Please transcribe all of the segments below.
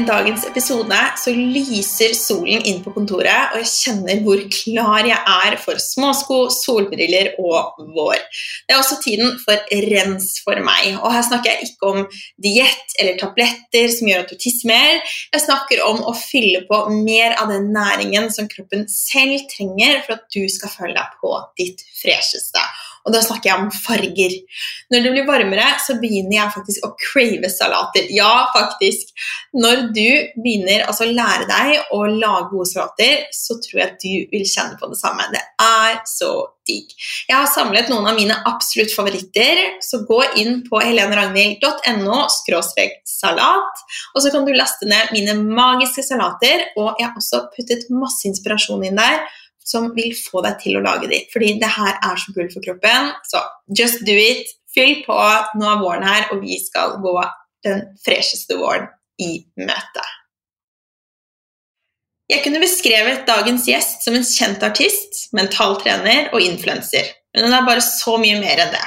Inn dagens episode, så lyser solen inn på kontoret, og jeg kjenner hvor klar jeg er for småsko, solbriller og vår. Det er også tiden for rens for meg, og her snakker jeg ikke om diett eller tabletter som gjør at du tisser mer. Jeg snakker om å fylle på mer av den næringen som kroppen selv trenger for at du skal føle deg på ditt fresheste. Og da snakker jeg om farger. Når det blir varmere, så begynner jeg faktisk å crave salater. Ja, faktisk. Når du begynner altså, å lære deg å lage gode salater, så tror jeg at du vil kjenne på det samme. Det er så digg. Jeg har samlet noen av mine absolutt favoritter, så gå inn på heleneragnhild.no salat, og så kan du laste ned mine magiske salater, og jeg har også puttet masse inspirasjon inn der som vil få deg til å lage de. Fordi det her er så gull for kroppen. Så just do it. Fyll på. Nå er våren her, og vi skal gå den fresheste våren i møte. Jeg kunne beskrevet dagens gjest som en kjent artist, mentaltrener og influenser. Men hun er bare så mye mer enn det.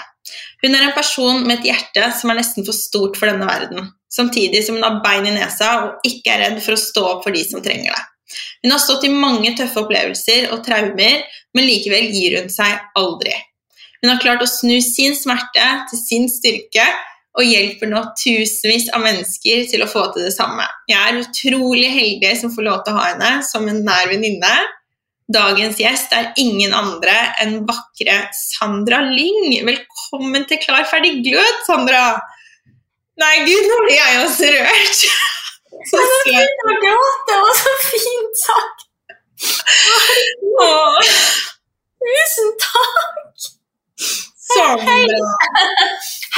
Hun er en person med et hjerte som er nesten for stort for denne verden, samtidig som hun har bein i nesa og ikke er redd for å stå opp for de som trenger det. Hun har stått i mange tøffe opplevelser og traumer, men likevel gir hun seg aldri. Hun har klart å snu sin smerte til sin styrke og hjelper nå tusenvis av mennesker til å få til det samme. Jeg er utrolig heldig som får lov til å ha henne som en nær venninne. Dagens gjest er ingen andre enn vakre Sandra Lyng. Velkommen til Klar, ferdig, glød, Sandra! Nei, gud, nå blir jeg også rørt. Så søt. Det var så fint sagt. Tusen takk. Sånn.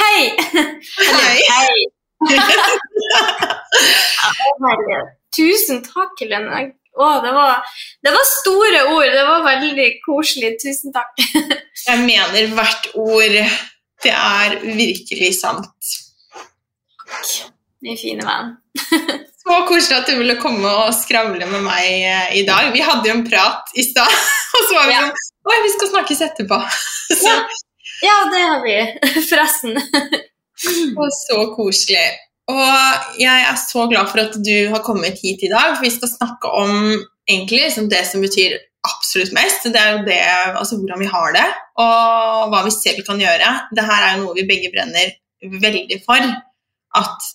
Hei. Hei. Hei. Tusen takk, Helene. Å, det, var, det var store ord. Det var veldig koselig. Tusen takk. Jeg mener hvert ord. Det er virkelig sant. Min fine venn. Så koselig at du ville komme og skravle med meg eh, i dag. Vi hadde jo en prat i stad, og så var vi Ja. sånn Oi, vi skal snakkes etterpå. Så, Ja. Ja, det har vi. Forresten. og så koselig. Og jeg er så glad for at du har kommet hit i dag, for vi skal snakke om egentlig liksom det som betyr absolutt mest. Det er jo det, altså hvordan vi har det, og hva vi selv kan gjøre. Det her er jo noe vi begge brenner veldig for. At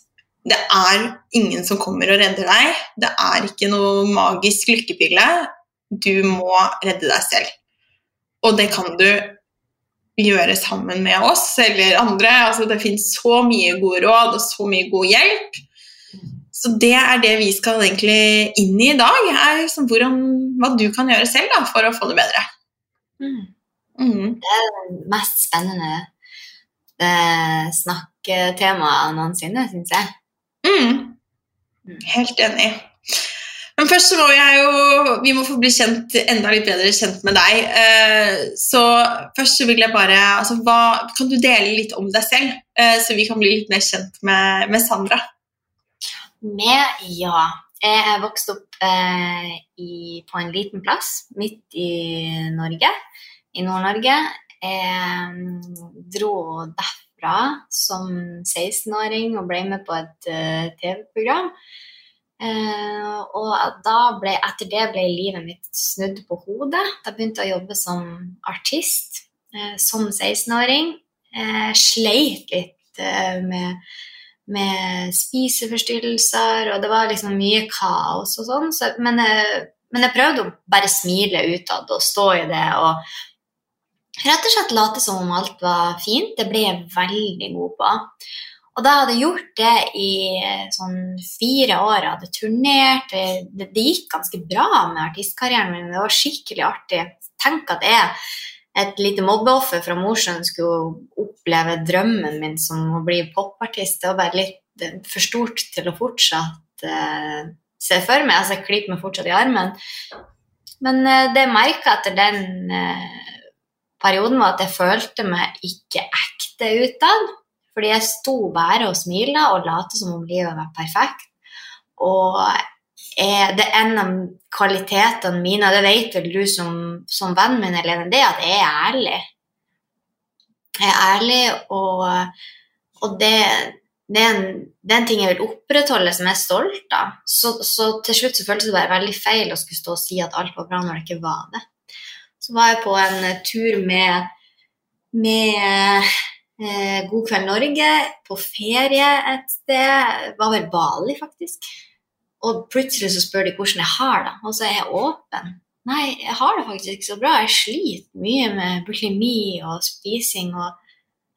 det er ingen som kommer og redder deg. Det er ikke noe magisk lykkepille. Du må redde deg selv. Og det kan du gjøre sammen med oss eller andre. Altså, det finnes så mye gode råd og så mye god hjelp. Så det er det vi skal egentlig inn i i dag, er liksom hvordan, hva du kan gjøre selv da, for å få det bedre. Mm. Det mest spennende eh, snakketemaet noensinne, syns jeg. Mm. Helt enig. Men først så må jeg jo Vi må få bli kjent, enda litt bedre kjent med deg. Eh, Så først så vil jeg bare altså, hva, Kan du dele litt om deg selv, eh, så vi kan bli litt mer kjent med, med Sandra? Med ja. Jeg er vokst opp eh, i, på en liten plass midt i Norge, i Nord-Norge. Jeg dro dro derfra som 16-åring og ble med på et uh, TV-program. Uh, og ble, etter det ble livet mitt snudd på hodet. Da begynte jeg å jobbe som artist uh, som 16-åring. Uh, sleit litt med med spiseforstyrrelser, og det var liksom mye kaos og sånn. Så, men, men jeg prøvde å bare smile utad og stå i det og rett og slett late som om alt var fint. Det ble jeg veldig god på. Og da hadde jeg gjort det i sånn fire år. Jeg hadde turnert. Det, det gikk ganske bra med artistkarrieren min. Det var skikkelig artig. Tenk at jeg et lite mobbeoffer fra Mosjøen skulle oppleve drømmen min som å bli popartist. Det var bare litt eh, for stort til å fortsatt eh, se for meg. Altså, jeg klyper meg fortsatt i armen. Men uh, det jeg merka etter den eh, perioden, var at jeg følte meg ikke ekte utad. Fordi jeg sto bare og smilte og lot som om livet var perfekt. Og det er en av kvalitetene mine, og det vet vel du som, som venn min, Helene, det er at jeg er ærlig. Jeg er ærlig, og, og det, det er, en, det er en ting jeg vil opprettholde som jeg er stolt av. Så, så til slutt så føltes det bare veldig feil å skulle stå og si at alt var bra når det ikke var det. Så var jeg på en eh, tur med, med eh, God kveld Norge, på ferie et sted. Det var vel Bali, faktisk. Og plutselig så spør de hvordan jeg har det, og så er jeg åpen. Nei, jeg har det faktisk ikke så bra. Jeg sliter mye med bulimi og spising, og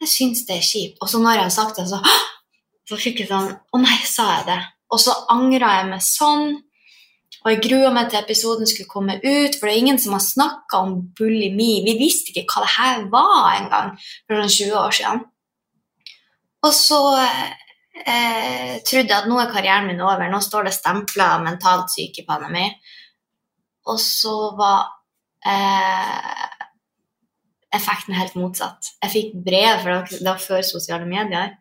jeg syns det er kjipt. Og så når jeg har sagt det, så så fikk jeg sånn Å nei, sa jeg det? Og så angra jeg meg sånn. Og jeg grua meg til episoden skulle komme ut, for det er ingen som har snakka om bulimi. Vi visste ikke hva det her var engang for sånn 20 år siden. Og så eh, trodde jeg at nå er karrieren min over, nå står det stempla mentalt syk i panna mi. Og så var eh, effekten helt motsatt. Jeg fikk brev, for det var før sosiale medier.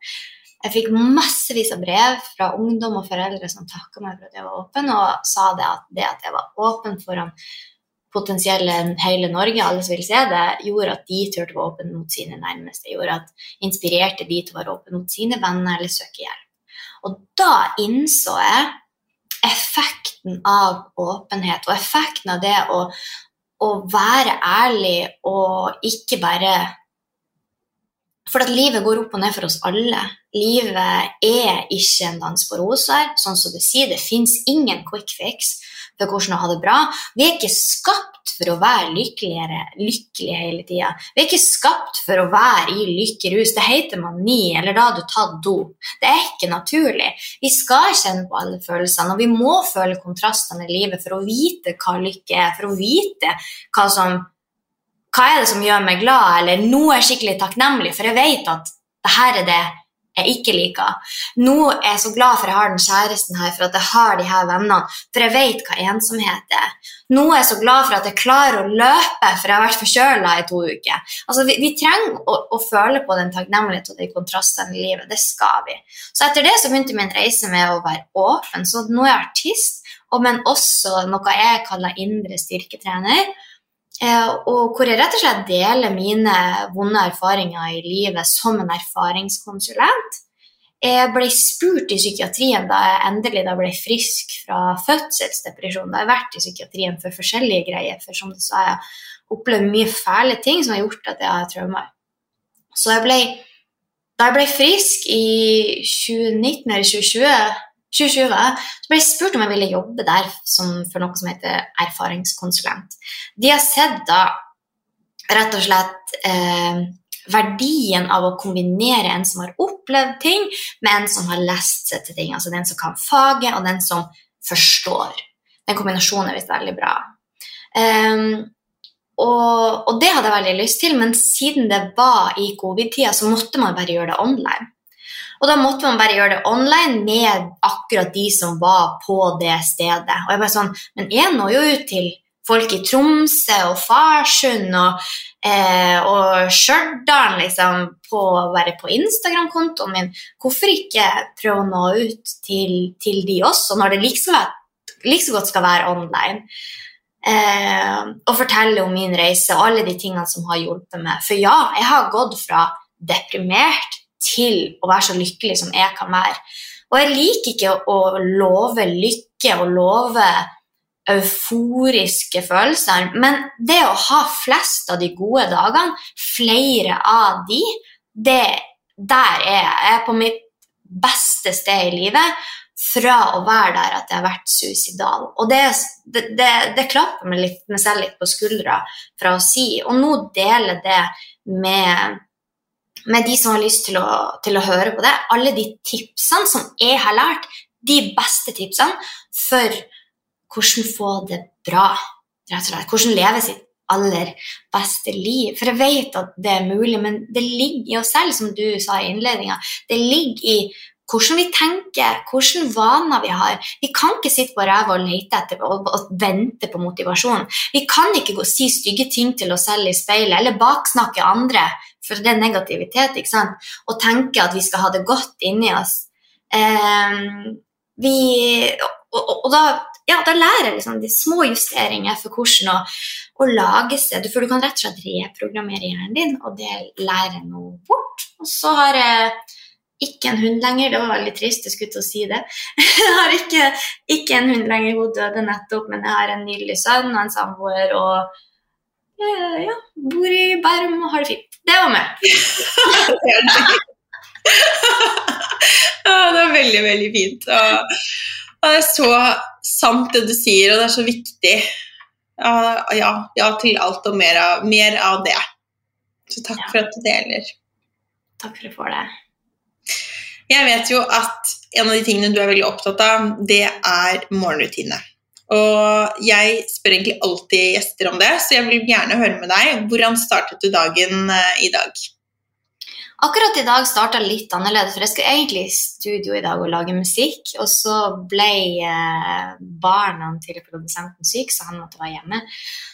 Jeg fikk massevis av brev fra ungdom og foreldre som takka meg for at jeg var åpen, og sa det at det at jeg var åpen foran potensielle hele Norge, alle som vil se det, gjorde at de turte å være åpne mot sine nærmeste. Gjorde at inspirerte de til å være åpne mot sine venner eller søke hjelp. Og da innså jeg effekten av åpenhet, og effekten av det å, å være ærlig og ikke bare for at livet går opp og ned for oss alle. Livet er ikke en dans på roser. Sånn som du sier, det fins ingen quick fix for hvordan å ha det bra. Vi er ikke skapt for å være lykkelige hele tida. Vi er ikke skapt for å være i lykkerus. Det heter mani, eller da har du tatt dop. Det er ikke naturlig. Vi skal kjenne på alle følelsene, og vi må føle kontrastene i livet for å vite hva lykke er, for å vite hva som hva er det som gjør meg glad, eller nå er jeg skikkelig takknemlig, for jeg vet at det her er det jeg ikke liker. Nå er jeg så glad for at jeg har den kjæresten her, for at jeg har de her vennene, for jeg vet hva ensomhet er. Nå er jeg så glad for at jeg klarer å løpe, for jeg har vært forkjøla i to uker. Altså, vi, vi trenger å, å, føle på den takknemligheten og de kontrastene i livet. Det skal vi. Så etter det så begynte min reise med å være åpen. Så nå er jeg artist, men også noe jeg kaller indre styrketrener. Eh, og hvor jeg rett og slett deler mine vonde erfaringer i livet som en erfaringskonsulent. Jeg ble spurt i psykiatrien da jeg endelig da ble frisk fra fødselsdepresjon. Da jeg har vært i psykiatrien for forskjellige greier, for som du sa, jeg har opplevd mye fæle ting som har gjort at jeg har traumer. Så jeg ble, da jeg ble frisk i 2019 eller 2020 2020 så ble jeg spurt om jeg ville jobbe der som, for noe som heter erfaringskonsulent. De har sett da rett og slett eh, verdien av å kombinere en som har opplevd ting, med en som har lest seg til ting. Altså den som kan faget, og den som forstår. Den kombinasjonen er visst veldig bra. Um, og, og, det hadde jeg veldig lyst til, men siden det var i covid-tida, så måtte man bare gjøre det online. Og da måtte man bare gjøre det online med akkurat de som var på det stedet. Og jeg bare sånn, Men jeg når jo ut til folk i Tromsø og Farsund og, eh, og Stjørdal liksom, på å være på Instagram-kontoen min. Hvorfor ikke prøve å nå ut til, til de også, når det like så, godt skal være online? Eh, og fortelle om min reise og alle de tingene som har hjulpet meg. For ja, jeg har gått fra deprimert til å være så lykkelig som jeg kan være. Og jeg liker ikke å love lykke og love euforiske følelser, men det å ha flest av de gode dagene, flere av de, det, der er jeg. Jeg er på mitt beste sted i livet fra å være der at jeg har vært suicidal. Og det, det, det, det klapper meg, litt, meg selv litt på skuldra fra å si. Og nå deler det med med de som har lyst til å, til å, høre på det. Alle de tipsene som jeg har lært, de beste tipsene for hvordan få det bra. rett og slett. Hvordan leve sitt aller beste liv. For jeg vet at det er mulig, men det ligger i oss selv, som du sa i innledninga. Det ligger i hvordan vi tenker, hvilke vaner vi har. Vi kan ikke sitte på ræva og lete etter og, og, vente på motivasjon. Vi kan ikke gå og si stygge ting til oss selv i speilet eller baksnakke andre for det er negativitet, ikke sant? Å tenke at vi skal ha det godt inni oss. Eh, vi, og, og, og da, ja, da, lærer liksom de små justeringer for hvordan å, å, lage seg. For du kan rett og slett reprogrammere hjernen din, og det lærer jeg nå bort. Og så har jeg ikke en hund lenger. Det var veldig trist, jeg skulle til å si det. Jeg har ikke, ikke en hund lenger, hun døde nettopp, men jeg har en nydelig sønn og en samboer og ja, bor i Bærum og har det fint. Det var meg. det er veldig, veldig fint. Og, og det er så sant det du sier, og det er så viktig. Ja, ja, ja til alt og mer av, mer av det. Så takk Ja. for at du deler. Takk for at jeg får det. Jeg vet jo at en av de tingene du er veldig opptatt av, det er morgenrutine. Og jeg spør egentlig alltid gjester om det, så jeg vil gjerne høre med deg. Hvordan startet du dagen eh, i dag? Akkurat i dag starta litt annerledes, for jeg skulle egentlig i studio i dag og lage musikk. Og så ble eh, barna til produsenten syk, så han måtte være hjemme.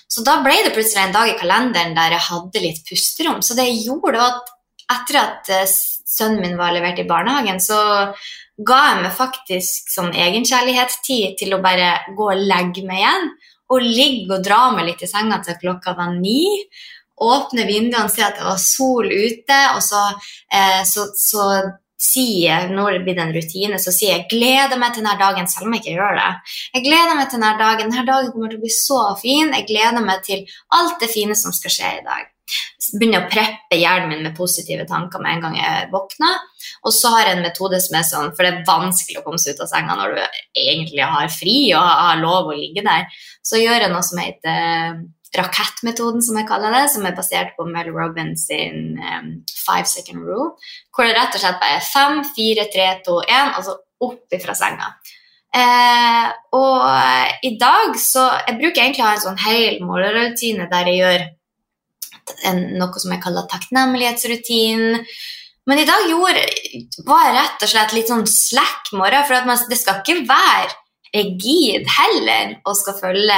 Så da ble det plutselig en dag i kalenderen der jeg hadde litt pusterom. Så det gjorde, at etter at eh, sønnen min var levert i barnehagen, så ga jeg meg faktisk sånn egenkjærlighetstid til å bare gå og legge meg igjen. Og ligge og dra meg litt i senga til klokka var ni åpne vinduene, se at det var sol ute, og så, eh, så, så sier når det blir en rutine, så sier jeg 'gleder meg til denne dagen', selv om jeg ikke gjør det. Jeg gleder meg til denne dagen. Denne dagen kommer til å bli så fin. Jeg gleder meg til alt det fine som skal skje i dag. Begynner å preppe hjernen min med positive tanker med en gang jeg våkner. Og så har jeg en metode som er sånn, for det er vanskelig å komme seg ut av senga når du egentlig har fri og har lov å ligge der. Så gjør jeg noe som heter rakettmetoden, som jeg kaller det, som er basert på Mel Robbins sin um, five second rule, hvor det rett og slett bare er fem, fire, tre, to, én, altså opp ifra senga. Eh, og eh, i dag så Jeg bruker egentlig å ha en sånn hel målerutine der jeg gjør en, noe som jeg kaller takknemlighetsrutin. Men i dag gjorde, var jeg rett og slett litt sånn slack morgen, for man, det skal ikke være rigid heller og skal følge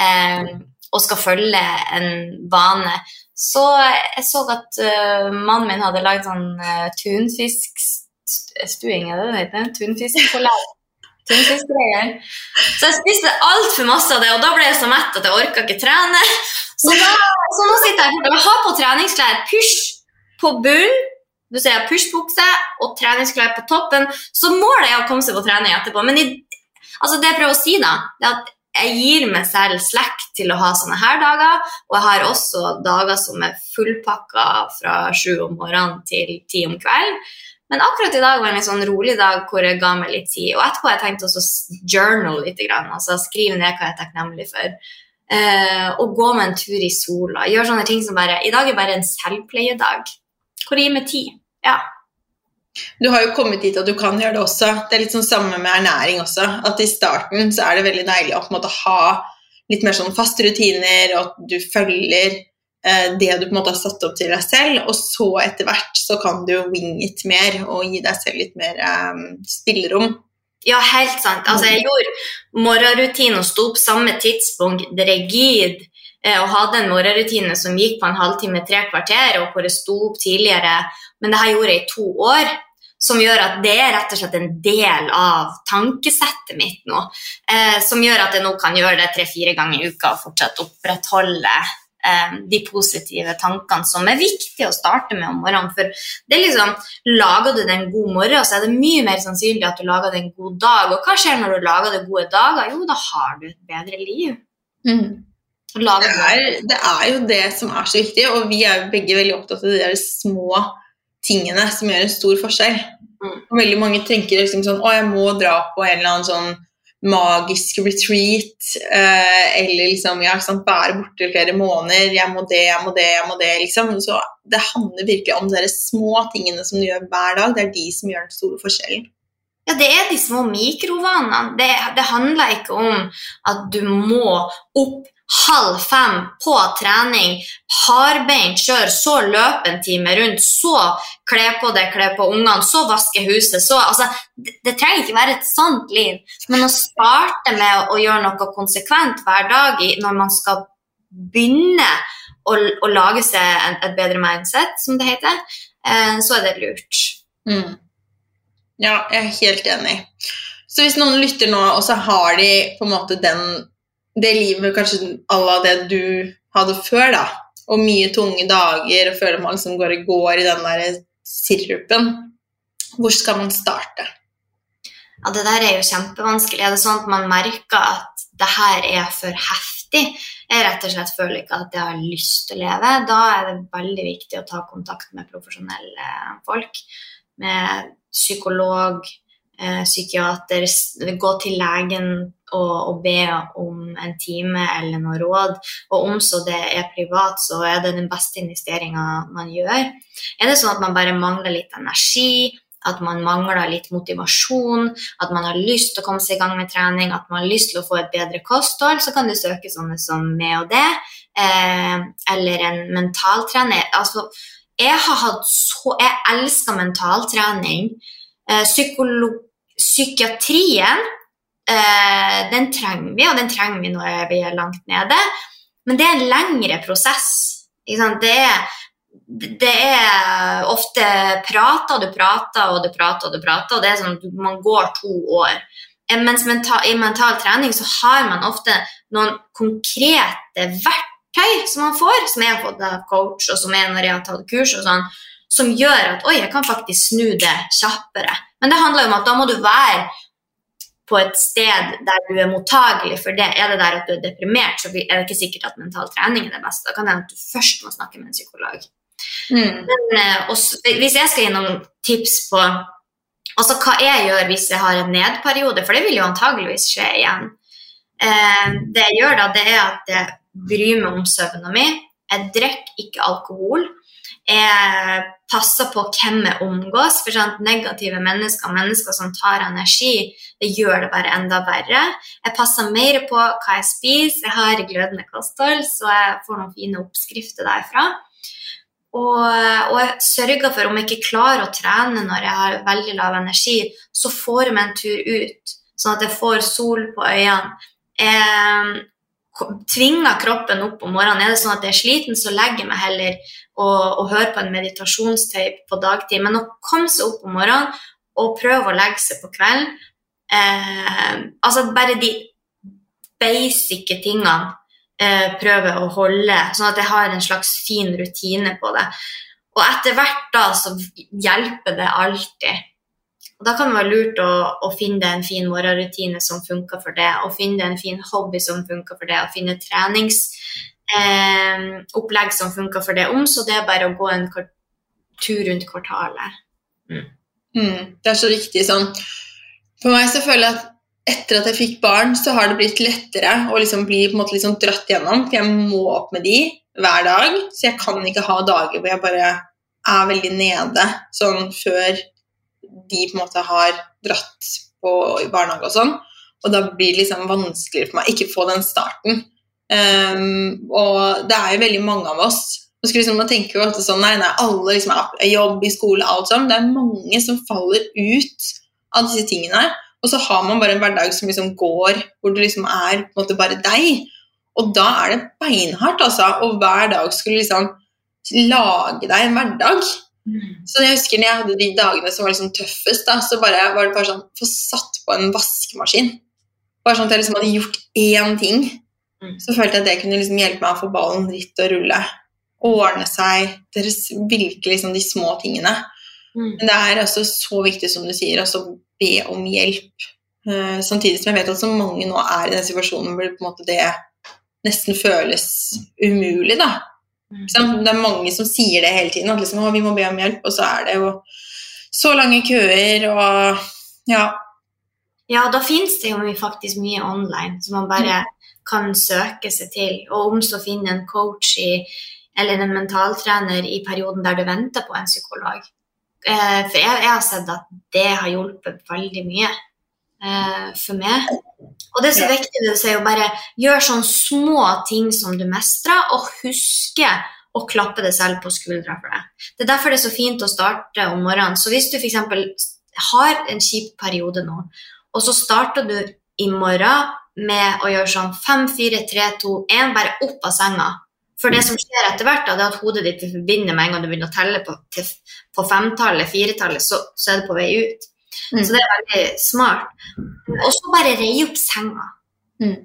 eh, og skal følge en vane. Så jeg så at uh, mannen min hadde lagd sånn uh, tunfiskstuing, er det det heter? tunfisk Tunfiskgreier. Så jeg spiste altfor masse av det, og da ble jeg så mett at jeg orka ikke trene. Så, da, så nå sitter jeg og har på treningsklær, pysj på bunnen, du ser pysjbukse og treningsklær på toppen, så målet er å komme seg på trening etterpå. Men i, altså det jeg prøver å si, da, er at jeg gir meg selv slekk til å ha sånne her dager, og jeg har også dager som er fullpakka fra sju om morgenen til ti om kvelden. Men akkurat i dag var en litt sånn rolig dag hvor jeg ga meg litt tid. Og etterpå har jeg tenkt å journal litt, altså skrive ned hva jeg er takknemlig for. Eh, og gå med en tur i sola. Gjøre sånne ting som bare I dag er bare en selvpleiedag. Hvor det gir meg tid. Ja. Du har jo kommet dit at du kan gjøre det også. Det er litt sånn samme med ernæring også. At i starten så er det veldig deilig å på en måte ha litt mer sånn faste rutiner, og at du følger eh, det du på en måte har satt opp til deg selv, og så etter hvert så kan du jo wing it mer og gi deg selv litt mer eh, spillerom. Ja, helt sant. Altså, jeg gjorde morgenrutine og sto opp samme tidspunkt, rigid, eh, og hadde en morgenrutine som gikk på en halvtime, tre kvarter, og hvor jeg sto opp tidligere. Men det her gjorde jeg i to år, som gjør at det er rett og slett en del av tankesettet mitt nå. Eh, som gjør at jeg nå kan gjøre det tre-fire ganger i uka og fortsatt opprettholde eh, de positive tankene som er viktige å starte med om morgenen. For det er liksom, lager du deg en god morgen, så er det mye mer sannsynlig at du lager deg en god dag. Og hva skjer når du lager deg gode dager? Jo, da har du et bedre liv. Det er, det er jo det som er så viktig, og vi er jo begge veldig opptatt av de der små tingene som gjør en stor forskjell. Mm. Veldig mange tenker liksom sånn Å, jeg må dra på en eller annen sånn magisk retreat, eh, eller liksom ja, sant, være borte flere måneder. Jeg må det, jeg må det, jeg må det. liksom. Så det handler virkelig om de små tingene som du gjør hver dag. Det er de som gjør den store forskjellen. Ja, det er de små mikrovanene. Det, det handler ikke om at du må opp halv fem på trening, hardbeint kjør, så løpe en time rundt, så kle på deg, kle på ungene, så vaske huset, så Altså, det, det trenger ikke være et sant liv, men å starte med å gjøre noe konsekvent hver dag i, når man skal begynne å, å lage seg en, et bedre mindset, som det heter, eh, så er det lurt. Mm. Ja, jeg er helt enig. Så hvis noen lytter nå, og så har de på en måte den, det livet kanskje à la det du hadde før, da, og mye tunge dager, og føler man liksom går og går i den der sirupen, hvor skal man starte? Ja, Det der er jo kjempevanskelig. Er det sånn at man merker at det her er for heftig? Jeg rett og slett føler ikke at jeg har lyst til å leve. Da er det veldig viktig å ta kontakt med profesjonelle folk. Med psykolog, eh, psykiater, gå til legen og, be om en time eller noe råd. Og om så det er privat, så er det den beste investeringa man gjør. Er det sånn at man bare mangler litt energi, at man mangler litt motivasjon, at man har lyst til å komme seg i gang med trening, at man har lyst til å få et bedre kosthold, så kan du søke sånne som med og det, eh, eller en mentaltrener. Altså, jeg har hatt så Jeg elsker mentaltrening. Eh, psykiatrien, eh, den trenger vi, og den trenger vi når vi er langt nede, men det er en lengre prosess. Det er det er ofte prater, du prater og du prater og du prater, og det er sånn man går to år. Mens mens i mental trening så har man ofte noen konkrete verktøy som man får, som jeg har fått av coach, og som er når jeg har tatt kurs, og sånn, som gjør at oi, jeg kan faktisk snu det kjappere. Men det handler jo om at da må du være på et sted der du er mottagelig for det. Er det der at du er deprimert, så er det ikke sikkert at mental trening er det beste. Da kan det hende at du først må snakke med en psykolog. Mm. Men eh, også, hvis jeg skal gi noen tips på altså hva jeg gjør hvis jeg har en nedperiode, for det vil jo antageligvis skje igjen eh, Det jeg gjør da, det er at jeg bryr meg om søvna mi. Jeg drikker ikke alkohol. Jeg passer på hvem jeg omgås. for sant, Negative mennesker, mennesker som tar energi, det gjør det bare enda verre. Jeg passer mer på hva jeg spiser. Jeg har glødende kosthold, så jeg får noen fine oppskrifter derfra. Og, og, jeg sørger for, om jeg ikke klarer å trene når jeg har veldig lav energi, så får jeg meg en tur ut, sånn at jeg får sol på øynene. Jeg tvinger kroppen opp om morgenen. Er det sånn at jeg er sliten, så legger jeg meg heller og, og høre på en meditasjonstape på dagtid. Men å komme seg opp om morgenen og prøve å legge seg på kvelden eh, Altså bare de basic tingene eh, prøver å holde, sånn at jeg har en slags fin rutine på det. Og etter hvert da så hjelper det alltid. Og Da kan det være lurt å, å finne en fin morgenrutine som funker for det, og finne en fin hobby som funker for det, og finne treningsopplegg eh, som funker for det. Om så det er bare å gå en tur rundt kvartalet. Mm. Mm, det er så riktig sånn. For meg så føler jeg at etter at jeg fikk barn, så har det blitt lettere å liksom bli på en måte liksom dratt gjennom. For jeg må opp med de hver dag, så jeg kan ikke ha dager hvor jeg bare er veldig nede sånn før de på en måte har dratt på i barnehage og sånn. Og da blir det liksom vanskeligere for meg ikke få den starten. Um, og det er jo veldig mange av oss Man, liksom, man tenker jo alltid sånn Nei, nei, alle liksom er jobb i skole, alt sånn. Det er mange som faller ut av disse tingene. Og så har man bare en hverdag som liksom går hvor du liksom er på en måte bare deg. Og da er det beinhardt, altså. Og hver dag skulle liksom lage deg en hverdag. Mm. Så jeg husker når jeg hadde de dagene som var liksom tøffest, da, så bare, var det bare sånn Få satt på en vaskemaskin. Bare sånn at jeg liksom hadde gjort én ting. Mm. Så følte jeg at det kunne liksom hjelpe meg å få ballen ritt og rulle. Ordne seg. Deres virkelig liksom de små tingene. Mm. Men det er også så viktig, som du sier, å be om hjelp. Uh, samtidig som jeg vet at så mange nå er i den situasjonen hvor det nesten føles umulig. da. Mm. Det er mange som sier det hele tiden, at liksom, vi må be om hjelp, og så er det jo så lange køer og ja. Ja, da fins det jo faktisk mye online så man bare. Kan søke seg til. Og om så finne en coach i, eller en mentaltrener i perioden der du venter på en psykolog. Eh, for jeg, jeg, har sett at det har hjulpet veldig mye eh, for meg. Og det er så viktig det å bare gjøre sånne små ting som du mestrer, og huske å klappe deg selv på skuldra for det. Det er derfor det er så fint å starte om morgenen. Så hvis du f.eks. har en kjip periode nå, og så starter du i morgen med å gjøre sånn 5, 4, 3, 2, 1, bare opp av senga. For det som skjer etter hvert, da, det er at hodet ditt forbinder med en gang du begynner å telle på, til, på femtallet, firetallet, så, så, er det på vei ut. Mm. Så det er veldig smart. Og så bare rei opp senga. Mm.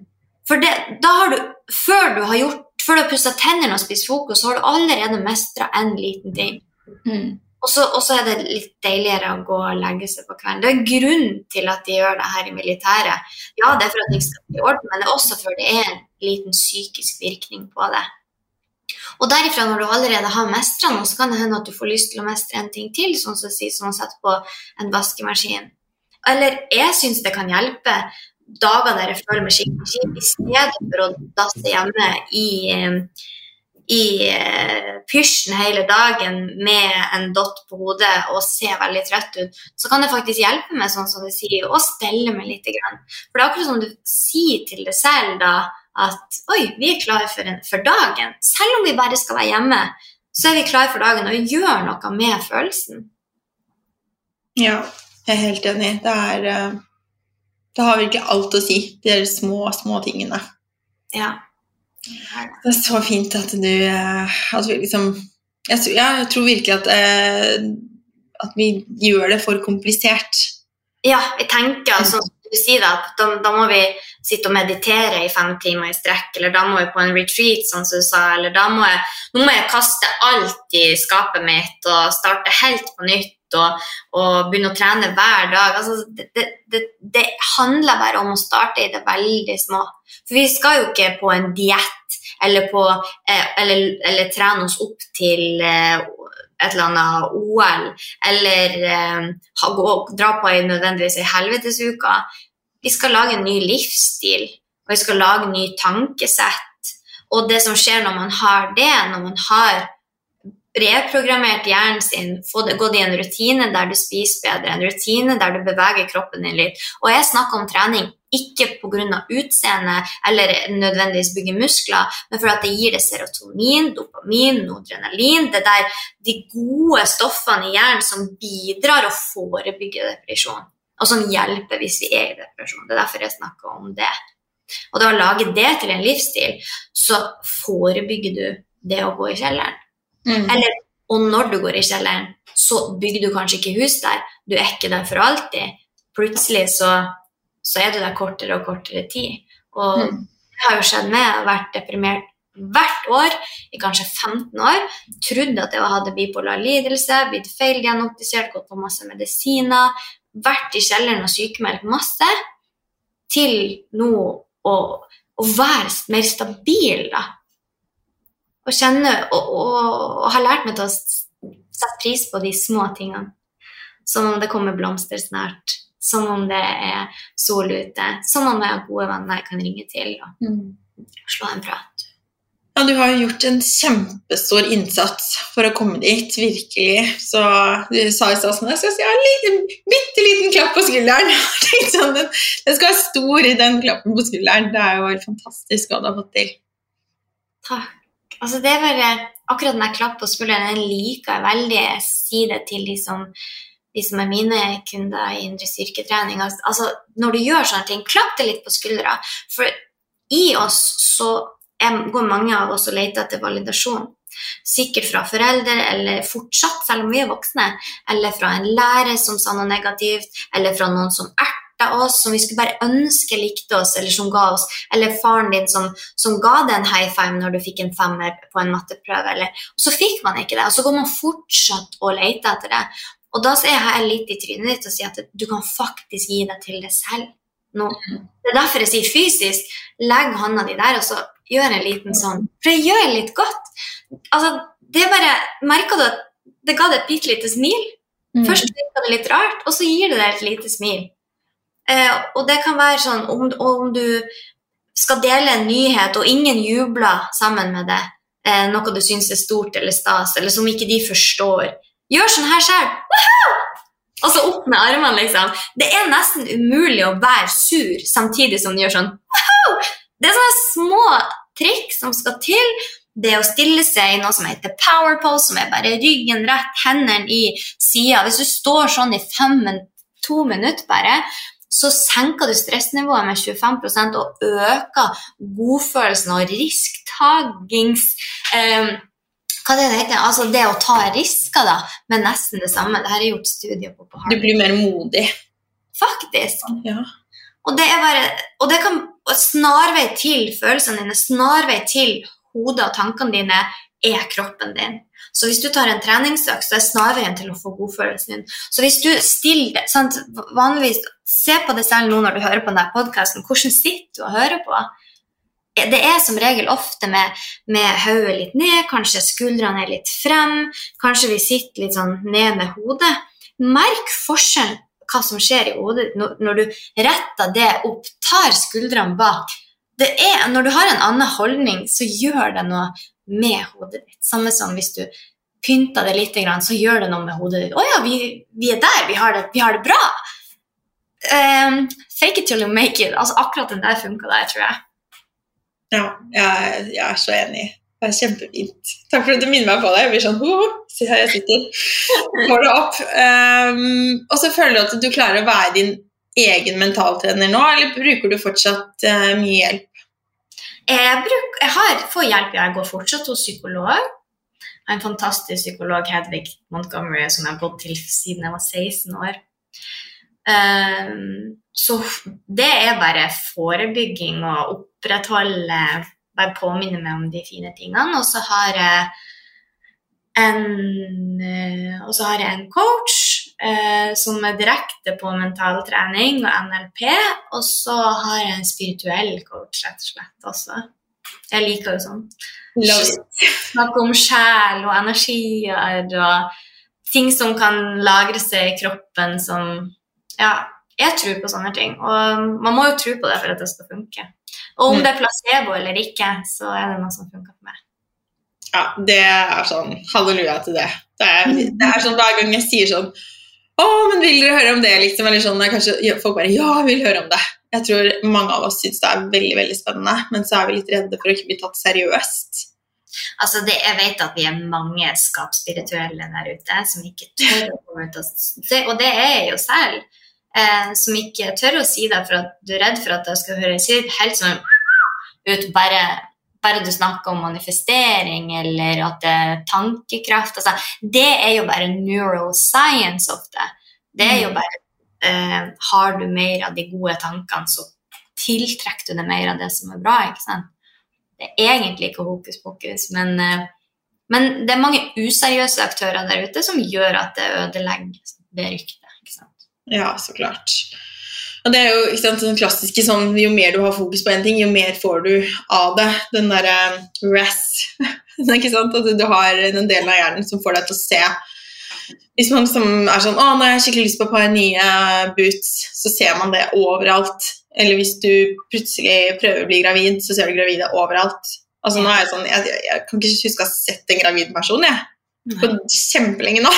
For det, da har du, før du har gjort før du har pussa tennene og spist frokost, så har du allerede mestra en liten ting. Mm. Og så, er det litt deiligere å gå og legge seg på kvelden. Det er grunnen grunn til at de gjør det her i militæret. Ja, det er for at ting skal bli i orden, men det er også for det er en liten psykisk virkning på det. Og derifra, når du allerede har mestra noe, så kan det hende at du får lyst til å mestre en ting til, sånn som, si, sånn å sette på en vaskemaskin. Eller jeg syns det kan hjelpe dager der jeg føler meg skikkelig kjip, i stedet for å dasse hjemme i eh, i eh, pysjen hele dagen med en dott på hodet og ser veldig trøtt ut, så kan det faktisk hjelpe meg sånn som du sier, å stelle meg litt. For det er akkurat som du sier til deg selv da, at oi, vi er klare for, for, dagen. Selv om vi bare skal være hjemme, så er vi klare for dagen og gjør noe med følelsen. Ja, jeg er helt enig. Det, er, eh, det har virkelig alt å si, de små, små tingene. Ja. Det er så fint at du eh, at vi liksom jeg, jeg, tror virkelig at, eh, at vi gjør det for komplisert. Ja, jeg tenker altså, du sier at da, da, må vi sitte og meditere i fem timer i strekk, eller da må vi på en retreat, sånn som du sa, eller da må jeg, nå må jeg kaste alt i skapet mitt og starte helt på nytt og, og begynne å trene hver dag. Altså, det, det, det, handler bare om å starte i det veldig små. For vi skal jo ikke på en diett eller, eh, eller, eller, trene oss opp til eh, et eller annet OL, eller eh, gå, dra på en nødvendigvis ei helvetesuke. Vi skal lage en ny livsstil, og vi skal lage en ny tankesett. Og det som skjer når man har det, når man har reprogrammert hjernen sin, gått i en rutine der du spiser bedre, en rutine der du beveger kroppen din litt. Og jeg snakker om trening ikke pga. utseende eller nødvendigvis bygge muskler, men for at det gir deg serotonin, dopamin, nodrenalin. Det der de gode stoffene i hjernen som bidrar å forebygge depresjon. Og som hjelper hvis vi er i depresjon. Det er derfor jeg snakker om det. Og da å lage det til en livsstil, så forebygger du det å gå i kjelleren. Mm. Eller, og når du går i kjelleren, så bygger du kanskje ikke hus der. Du er ikke der for alltid. Plutselig så så er du der kortere og kortere tid. Og mm. det har jo skjedd meg. Jeg har vært deprimert hvert år i kanskje 15 år. Trodde at jeg hadde bipolar lidelse, blitt feilgenoptisert, gått på masse medisiner. Vært i kjelleren og sykemeldt masse. Til nå å, å være mer stabil, da. Og kjenne og, og, og har lært meg til å sette pris på de små tingene. Som om det kommer blomster snart som om det er sol ute, som om jeg har gode venner jeg kan ringe til og mm. slå en prat. Ja, du har jo gjort en kjempestor innsats for å komme dit, virkelig. Så du sa i stad sånn Jeg skal si en liten, bitte liten klapp på skulderen. sånn, den, den, skal være stor, i den klappen på skulderen. Det er jo helt fantastisk hva du har fått til. Takk. Altså, det er bare Akkurat når jeg klapper på skulderen den liker jeg veldig. Jeg sier det til de som de som er mine kunder i indre styrketrening. Altså, når du gjør sånne ting, klapp det litt på skuldra. For i oss så går mange av oss og leter etter validasjon. Sikkert fra foreldre, eller fortsatt, selv om vi er voksne, eller fra en lærer som sa noe negativt, eller fra noen som oss, som vi skulle bare ønske likte oss, eller som ga oss, eller faren din som, som ga deg en high five når du fikk en femmer på en matteprøve, eller, og så fikk man ikke det, og så går man fortsatt og leter etter det. Og da er jeg litt i trynet ditt og sier at du kan faktisk gi deg til det selv nå. Det er derfor jeg sier fysisk. Legg hånda di der, og så gjør en liten sånn. For det gjør litt godt. Altså, det er bare Merka du at det ga deg et bitte lite smil? Mm. Først virka det litt rart, og så gir det deg et lite smil. Eh, og det kan være sånn om, om, du skal dele en nyhet, og ingen jubler sammen med deg, eh, noe du syns er stort eller stas, eller som ikke de forstår, Gjør sånn her sjøl. Og så opp med armene, liksom. Det er nesten umulig å være sur samtidig som du gjør sånn. Det er sånne små trikk som skal til. Det å stille seg i noe som heter power pose, som er bare ryggen rett, hendene i sida. Hvis du står sånn i fem, to minutter bare, så senker du stressnivået med 25% og øker godfølelsen og risktagings... Eh, hva det heter altså det å ta risker, da, med nesten det samme. Det har jeg gjort studier på. på Harvard. Du blir mer modig? Faktisk. Ja. Og det bare, og det kan snarvei til følelsene dine, snarvei til hodet og tankene dine er kroppen din. Så hvis du tar en treningsøkt, så er snarveien til å få godfølelsen din. Så hvis du stiller sant, Vanligvis se på det selv nå når du hører på denne podkasten. Hvordan sitter du og hører på? Det er som regel ofte med, med hodet litt ned, kanskje skuldrene er litt frem, kanskje vi sitter litt sånn ned med hodet. Merk forskjellen hva som skjer i hodet når, du retter det opp, tar skuldrene bak. Er, når du har en annen holdning, så gjør det noe med hodet ditt. Samme som hvis du pynter det litt, så gjør det noe med hodet ditt. 'Å ja, vi, vi, er der. Vi har det, vi har det bra.' Um, fake it till you make it. Altså, akkurat den der funka der, tror jeg. Ja, jeg, jeg, er så enig. Det er kjempefint. Takk for at du minner meg på det. Jeg blir sånn ho, Se her jeg sitter. Får det opp. Um, og så føler du at du klarer å være din egen mentaltrener nå, eller bruker du fortsatt uh, mye hjelp? Jeg, bruk, jeg har, får hjelp, jeg går fortsatt hos psykolog. Jeg har en fantastisk psykolog, Hedvig Montgomery, som jeg har gått til siden jeg var 16 år. Um, så det er bare forebygging og opprettholde Bare påminne meg om de fine tingene. Og så har jeg en, eh, og så har jeg en coach eh, som er direkte på mentaltrening og NLP. Og så har jeg en spirituell coach, rett og slett, også. Jeg liker jo sånn. Snakke om sjel og energier og ting som kan lagre seg i kroppen som Ja, jeg tror på sånne ting. Og man må jo tro på det for at det skal funke. Og om mm. det er placebo eller ikke, så er det noe som funker for meg. Ja, det er sånn halleluja til det. Det er, det er sånn hver gang jeg sier sånn å, men vil dere høre om det? Liksom, eller sånn, kanskje folk bare Ja, jeg vil høre om det. Jeg tror mange av oss syns det er veldig veldig spennende, men så er vi litt redde for å ikke bli tatt seriøst. Altså, det, Jeg vet at vi er mange skapsspirituelle der ute som ikke tør å komme ut og Og det er jeg jo selv. Eh, som ikke tør å si det for at du er redd for at det skal høres helt sånn ut bare, bare du snakker om manifestering eller at det er tankekraft. Altså, det er jo bare neuroscience ofte. Det er jo mm. bare eh, Har du mer av de gode tankene, så tiltrekker du deg mer av det som er bra. ikke sant? Det er egentlig ikke hokus pokus, men, eh, men det er mange useriøse aktører der ute som gjør at det ødelegger det ryktet. Ja, så klart. Og det er jo ikke sant, den klassiske sånn Jo mer du har fokus på én ting, jo mer får du av det. Den derre uh, RES. ikke sant? At du har den delen av hjernen som får deg til å se hvis man er sånn 'Å, nå har jeg skikkelig lyst på et par nye boots', så ser man det overalt. Eller hvis du plutselig prøver å bli gravid, så ser du gravide overalt. Altså, nå er jeg, sånn, jeg, jeg kan ikke huske å ha sett en gravid person jeg. På kjempelenge nå.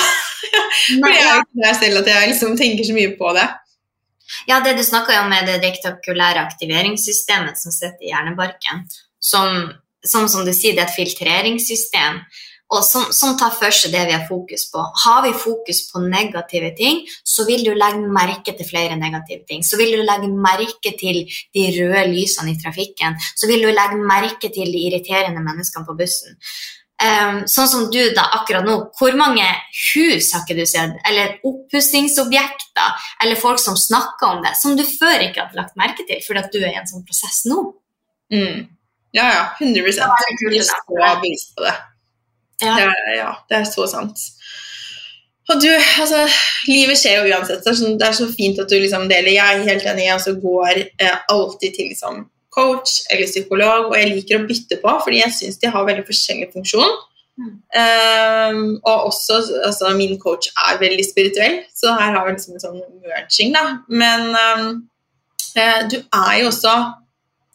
Fordi jeg er der selv at jeg liksom tenker så mye på det. Ja, det du snakker om med det rektakulære aktiveringssystemet som sitter i hjernebarken, som, som, som du sier, det er et filtreringssystem og som, som, tar for seg det vi har fokus på. Har vi fokus på negative ting, så vil du legge merke til flere negative ting. Så vil du legge merke til de røde lysene i trafikken. Så vil du legge merke til de irriterende menneskene på bussen. Um, sånn som du da akkurat nå, hvor mange hus har ikke du sett? Eller oppussingsobjekter, eller folk som snakker om det, som du før ikke hadde lagt merke til fordi at du er i en sånn prosess nå? Mm. Ja, ja. 100 Jeg er så bevisst på det. Ja. Det, er, ja, det er så sant. Og du, altså, Livet skjer jo uansett. Det er, så, det er så fint at du liksom deler. Jeg er helt enig, jeg altså, går eh, alltid til liksom, coach eller psykolog, og jeg liker å bytte på, fordi jeg syns de har veldig forskjellig funksjon. Mm. Um, og også, altså, min coach er veldig spirituell, så her har vi liksom en sånn merging, da. Men um, du er jo også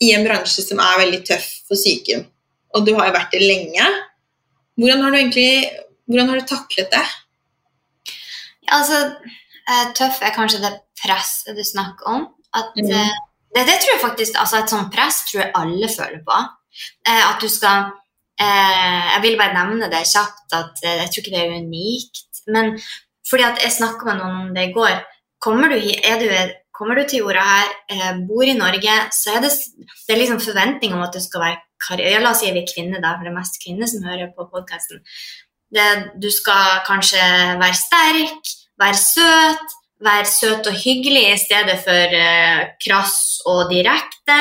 i en bransje som er veldig tøff for psyken, og du har jo vært det lenge. Hvordan har du egentlig hvordan har du taklet det? Ja, altså, eh, tøff er kanskje det presset du snakker om. At, mm. Eh, det, det, tror jeg faktisk, altså Et sånt press tror jeg alle føler på. Eh, at du skal Jeg vil bare nevne det kjapt at jeg tror ikke det er unikt. Men fordi at jeg snakka med noen om det i går. Kommer du, du, kommer du til jorda her, bor i Norge, så er det, det er liksom forventning om at du skal være karriere La oss si vi er kvinner, da, for det er mest kvinner som hører på podkasten. Du skal kanskje være sterk, være søt, være søt og hyggelig i stedet for eh, krass og direkte.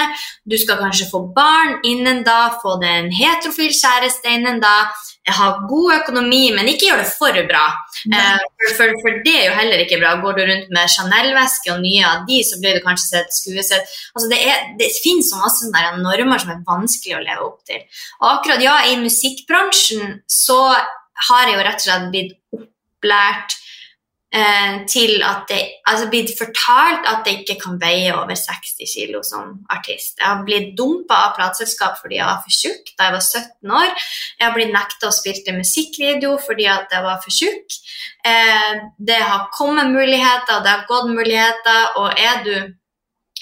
Du skal kanskje få barn innen da, få deg en heterofil kjæreste innen da. ha god økonomi, men ikke gjør det for bra. Eh, for, for, for, det er jo heller ikke bra. Går du rundt med Chanel-veske og nye av de, så blir du kanskje sett skuesett. Altså det, er, det finnes så masse normer som er vanskelig å leve opp til. Og akkurat ja, i musikkbransjen så har jeg jo rett og slett blitt opplært til at det altså blitt fortalt at jeg ikke kan veie over 60 kg som artist. Jeg har blitt dumpa av plateselskap fordi jeg var for tjukk da jeg var 17 år. Jeg har blitt nekta å spille musikkvideo fordi at jeg var for tjukk. Eh, det har kommet muligheter, det har gått muligheter, og er du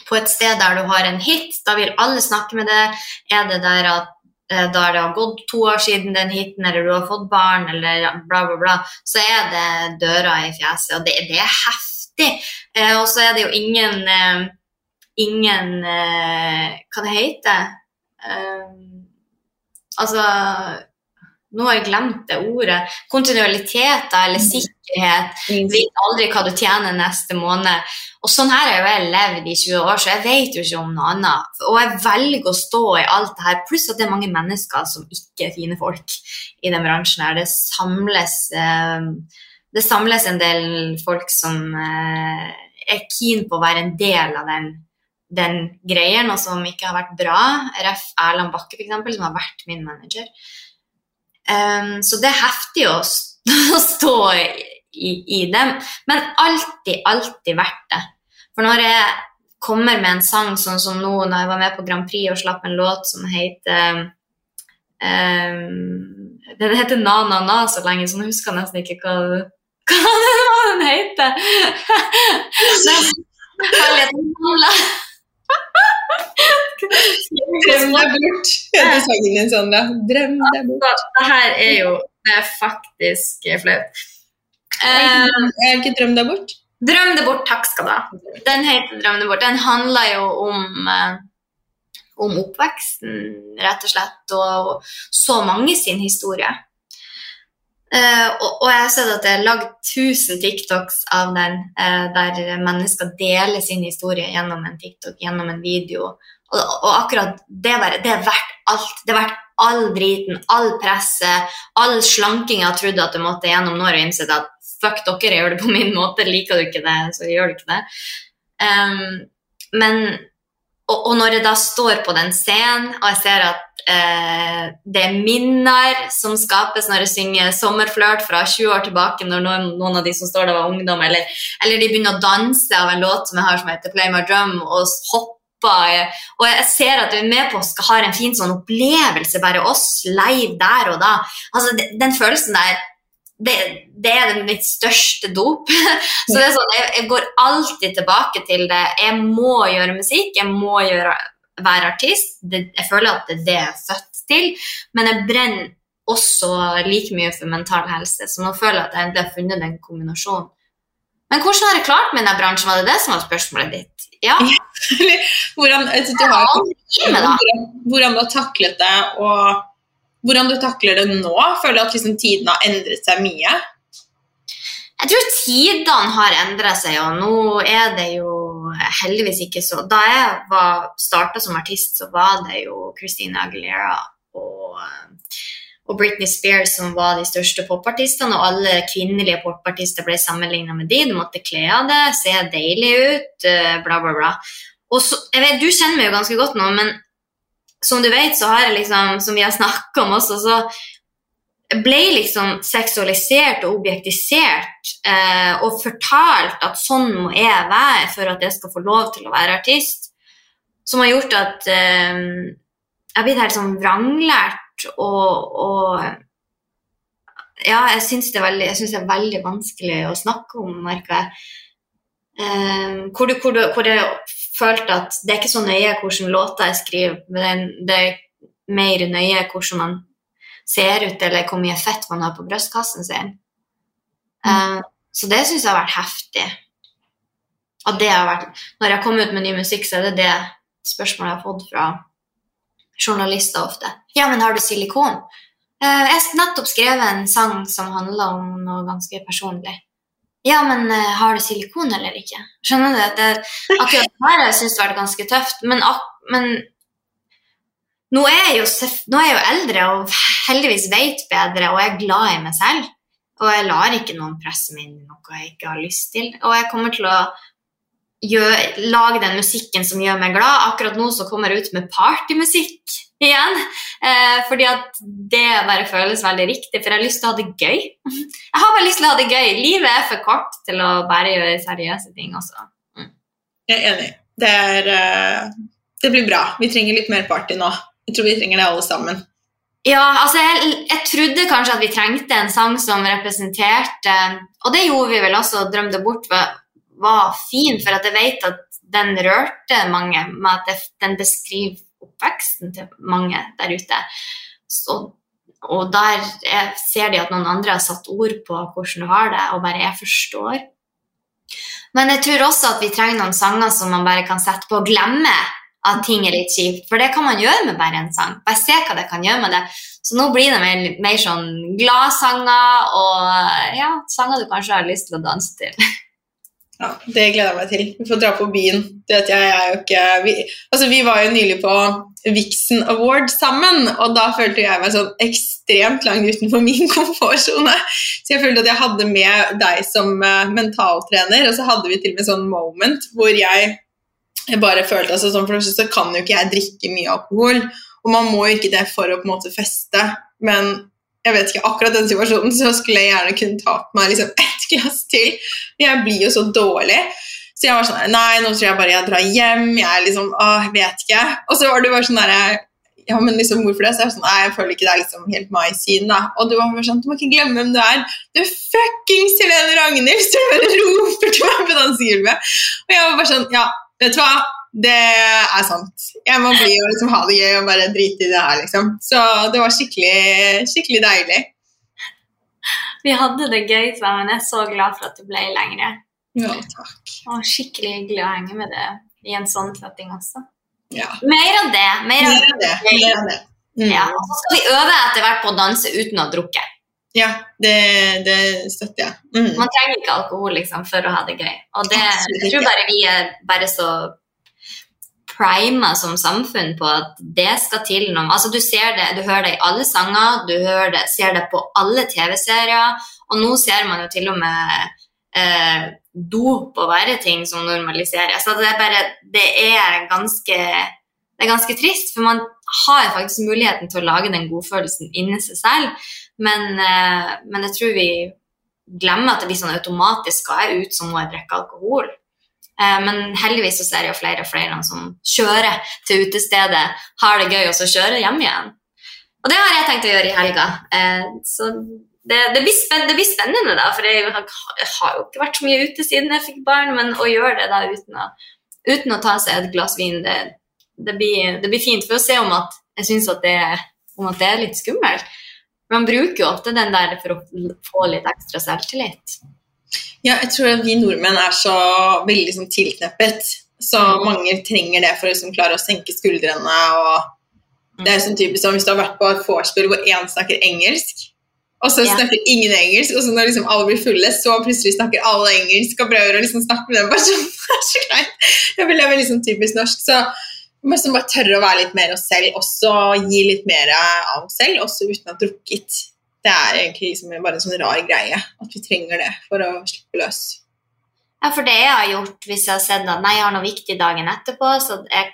på et sted der du har en hit, da vil alle snakke med deg. Er det der at Eh, da det har gått to år siden den hiten, eller du har fått barn, eller bla, bla, bla, så er det døra i fjeset. Og det, det er heftig. Eh, og så er det jo ingen eh, Ingen eh, Hva det heter eh, Altså nå har jeg glemt det ordet. Kontinualitet eller mm. Sikkerhet. Mm. Vet aldri hva du tjener neste måned. Og sånn her har jeg levd i 20 år, så jeg vet jo ikke om noe annet. Og jeg velger å stå i alt det her, pluss at det er mange mennesker som ikke er fine folk i den bransjen her. Det samles, eh, det samles en del folk som eh, er keen på å være en del av den, den greien, og som ikke har vært bra. RF Erland Bakke, f.eks., som har vært min manager. Um, så det er heftig å stå i, i, dem, men alltid, alltid verdt det. For når jeg kommer med en sang sånn som nå, når jeg var med på Grand Prix og slapp en låt som heter um, Den heter Na Na Na så lenge, så nå husker jeg nesten ikke hva, hva den heter. Drøm deg bort, heter sangen din, Sandra. Drøm deg bort. Altså, det her er jo det er faktisk flaut. Uh, har ikke Drøm deg bort? Drøm det bort, takk skal du ha. Den heter Drøm det bort. Den handler jo om, uh, om oppveksten, rett og slett, og så mange sin historie. Uh, og, og, jeg har sett at det er lagd 1000 TikToks av den, uh, der mennesker deler sin historie gjennom en TikTok, gjennom en video. Og, og akkurat det, bare, det er verdt alt. Det er verdt all driten, all presset, all slanking jeg trodde at du måtte gjennom. Nå har jeg innsett at fuck dere, jeg gjør det på min måte. Liker du ikke det, så gjør du ikke det. Um, men og, og, når jeg da står på den scenen, og jeg ser at uh, det er minner som skapes når jeg synger 'Sommerflørt' fra 20 år tilbake, når noen, noen, av de som står der, var ungdom, eller, eller, de begynner å danse av en låt som jeg har som heter 'Play My Drum', og hopper og jeg ser at vi med på å ha en fin sånn opplevelse, bare oss live der og da. Altså, Den følelsen der det, det, er mitt største dop. Så det er sånn, jeg, jeg, går alltid tilbake til det. Jeg må gjøre musikk, jeg må gjøre, være artist. Det, jeg føler at det er det jeg er født til. Men jeg brenner også like mye for mental helse, så nå føler jeg at jeg endelig har funnet den kombinasjonen. Men hvordan har jeg klart meg i denne bransjen? Var det det som var spørsmålet ditt? Ja. hvordan, du har, hvordan du har taklet det, og hvordan du takler det nå? Føler du at liksom, tiden har endret seg mye? Jeg tror tidene har endret seg, og nå er det jo heldigvis ikke så Da jeg starta som artist, så var det jo Christina Aguilera og, og Britney Spears som var de største popartistene, og alle kvinnelige popartister ble sammenligna med de. Du måtte kle av det, se deilig ut, eh, bla, bla, bla. Og så, jeg vet, Du kjenner meg jo ganske godt nå, men som du vet, så har jeg liksom, som vi har snakka om også, så ble liksom seksualisert og objektisert eh, og fortalt at sånn må jeg være for at jeg skal få lov til å være artist. Som har gjort at eh, jeg har blitt helt sånn vranglært og, og Ja, jeg syns det, det, er veldig vanskelig å snakke om, merker jeg. Eh, hvor, det, hvor, du, hvor det følt at det er ikke så nøye hvordan låter jeg skriver, men det er mer nøye hvordan man ser ut, eller hvor mye fett man har på brystkassen sin. Mm. Uh, så det syns jeg har vært heftig. At det har vært, når jeg kommer ut med ny musikk, så er det det spørsmålet jeg har fått fra journalister ofte. Ja, men har du silikon? Uh, jeg har nettopp skrevet en sang som handler om noe ganske personlig. Ja, men uh, har du silikon eller ikke? Skjønner du? Det, akkurat her har jeg syntes det har vært ganske tøft. Men, men nå, er jo, nå, er jeg jo, eldre, og heldigvis vet bedre og er glad i meg selv. Og jeg lar ikke noen presse meg inn i noe jeg ikke har lyst til. Og jeg kommer til å gjør, lage den musikken som gjør meg glad. Akkurat nå så kommer jeg ut med partymusikk igjen. Eh, fordi at det bare føles veldig riktig, for jeg har lyst til å ha det gøy. Jeg har bare lyst til å ha det gøy. Livet er for kort til å bare gjøre seriøse ting også. Mm. Jeg er enig. Det, er, uh, det blir bra. Vi trenger litt mer party nå. Jeg tror vi trenger det alle sammen. Ja, altså jeg, jeg, trodde kanskje at vi trengte en sang som representerte Og det gjorde vi vel også, drømte bort var, var fin, for at jeg vet at den rørte mange med at den beskriver oppveksten til mange der ute. Så, og der ser de at noen andre har satt ord på hvordan du har det, og bare jeg forstår. Men jeg tror også at vi trenger noen sanger som man bare kan sette på og glemme at ting er litt kjipt. For det kan man gjøre med bare en sang. Bare se hva det kan gjøre med det. Så nå blir det mer, mer sånn gladsanger og ja, sanger du kanskje har lyst til å danse til. Ja, Det gleder jeg meg til. Vi får dra på byen. Jeg, jeg ikke vi, altså vi var jo nylig på Vixen Award sammen, og da følte jeg meg sånn ekstremt langt utenfor min komfortsone. Så jeg følte at jeg hadde med deg som uh, mentaltrener, og så hadde vi til og med sånn moment hvor jeg, jeg bare følte altså sånn, For det så kan jo ikke jeg drikke mye alkohol, og man må jo ikke det for å på en måte feste, men jeg vet ikke, akkurat den situasjonen så skulle jeg gjerne kunne ta på meg liksom glass til. Jeg blir jo så dårlig. Så jeg var sånn Nei, nå tror jeg bare jeg drar hjem. Jeg er liksom, åh, jeg vet ikke. Og så var du bare sånn derre ja, men liksom, hvorfor det? Så jeg var sånn, nei, jeg føler ikke det er liksom helt my scene, da. Og du var bare sånn, du må ikke glemme hvem du er. Du fuckings Helene Ragnhild! Så du bare roper til meg på dansegulvet. Og jeg var bare sånn, ja, vet du hva? Det er sant. Jeg må bli og liksom ha det gøy og bare drite i det her, liksom. Så det var skikkelig, skikkelig deilig. Vi hadde det gøy sammen. Jeg er så glad for at du ble lengre. Ja, takk. Og skikkelig hyggelig å henge med deg i en sånn setting også. Ja. Mer av det. Mer av det. Mer av det. Mm. Ja, og så skal vi øve etter hvert på å danse uten å ha drukket. Ja, det, det støtter jeg. Mm. Man trenger ikke alkohol liksom, for å ha det gøy. Og det, jeg tror bare vi er bare så prima som samfunn på at det skal til noe. Altså, du ser det, du hører det i alle sanger, du hører det, ser det på alle TV-serier, og nå ser man jo til og med eh, dop og verre ting som normaliseres. Så det er bare Det er ganske det er ganske trist, for man har faktisk muligheten til å lage den godfølelsen inni seg selv, men, eh, men jeg tror vi glemmer at det blir sånn automatisk skal jeg ut, så må jeg drikke alkohol. Eh, men heldigvis så ser jeg jo flere og flere som kjører til utestedet, har det gøy, og så kjører hjem igjen. Og det har jeg tenkt å gjøre i helga. Eh, så det, det, blir spennende, det blir spennende, da, for jeg har, jo ikke vært så mye ute siden jeg fikk barn, men å gjøre det da uten å, uten å ta seg et glass vin, det, det, blir, blir fint. For å se om at jeg syns at, at det er litt skummelt. Man bruker jo ofte den der for å få litt ekstra selvtillit. Ja, jeg tror at vi nordmenn er så veldig sånn tilkneppet. Så mange trenger det for å liksom klare å senke skuldrene. og Det er sånn typisk som hvis du har vært på et vorspiel hvor én snakker engelsk, og så Ja. snakker ingen engelsk, og så når liksom alle blir fulle, så plutselig snakker alle engelsk og prøver å liksom snakke med den personen. Det er så kleint. Jeg vil leve liksom typisk norsk. Så vi må liksom bare tørre å være litt mer oss selv, også gi litt mer av oss selv, også uten å ha drukket. Det er egentlig liksom bare en sånn rar greie at vi trenger det for å slippe løs. Ja, for det jeg har gjort hvis jeg har sett at nei, jeg har noe viktig dagen etterpå, så jeg,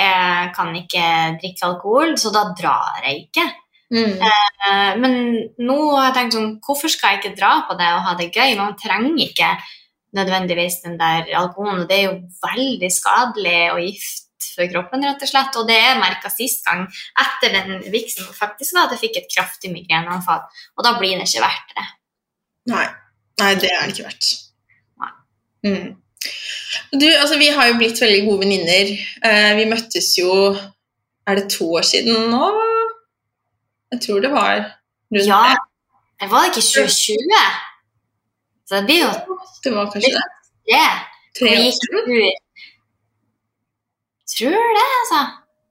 jeg kan ikke drikke alkohol, så da drar jeg ikke. Mm. Eh, Men nå har jeg tenkt sånn, hvorfor skal jeg ikke dra på det og ha det gøy? Man trenger ikke nødvendigvis den der alkoholen, og det er jo veldig skadelig og gift for kroppen, rett og slett. Og det jeg merka sist gang etter den viksen, faktisk var at jeg fikk et kraftig migreneanfall, og da blir det ikke verdt det. Nei. Nei, det er det ikke verdt. Nei. Mm. Du, altså, vi har jo blitt veldig gode venninner. Eh, vi møttes jo Er det to år siden nå? Jeg tror det var rundt Ja, det. Ja. var ikke 2020, så det blir jo Det var kanskje det. det. Tre år. Tror det, altså.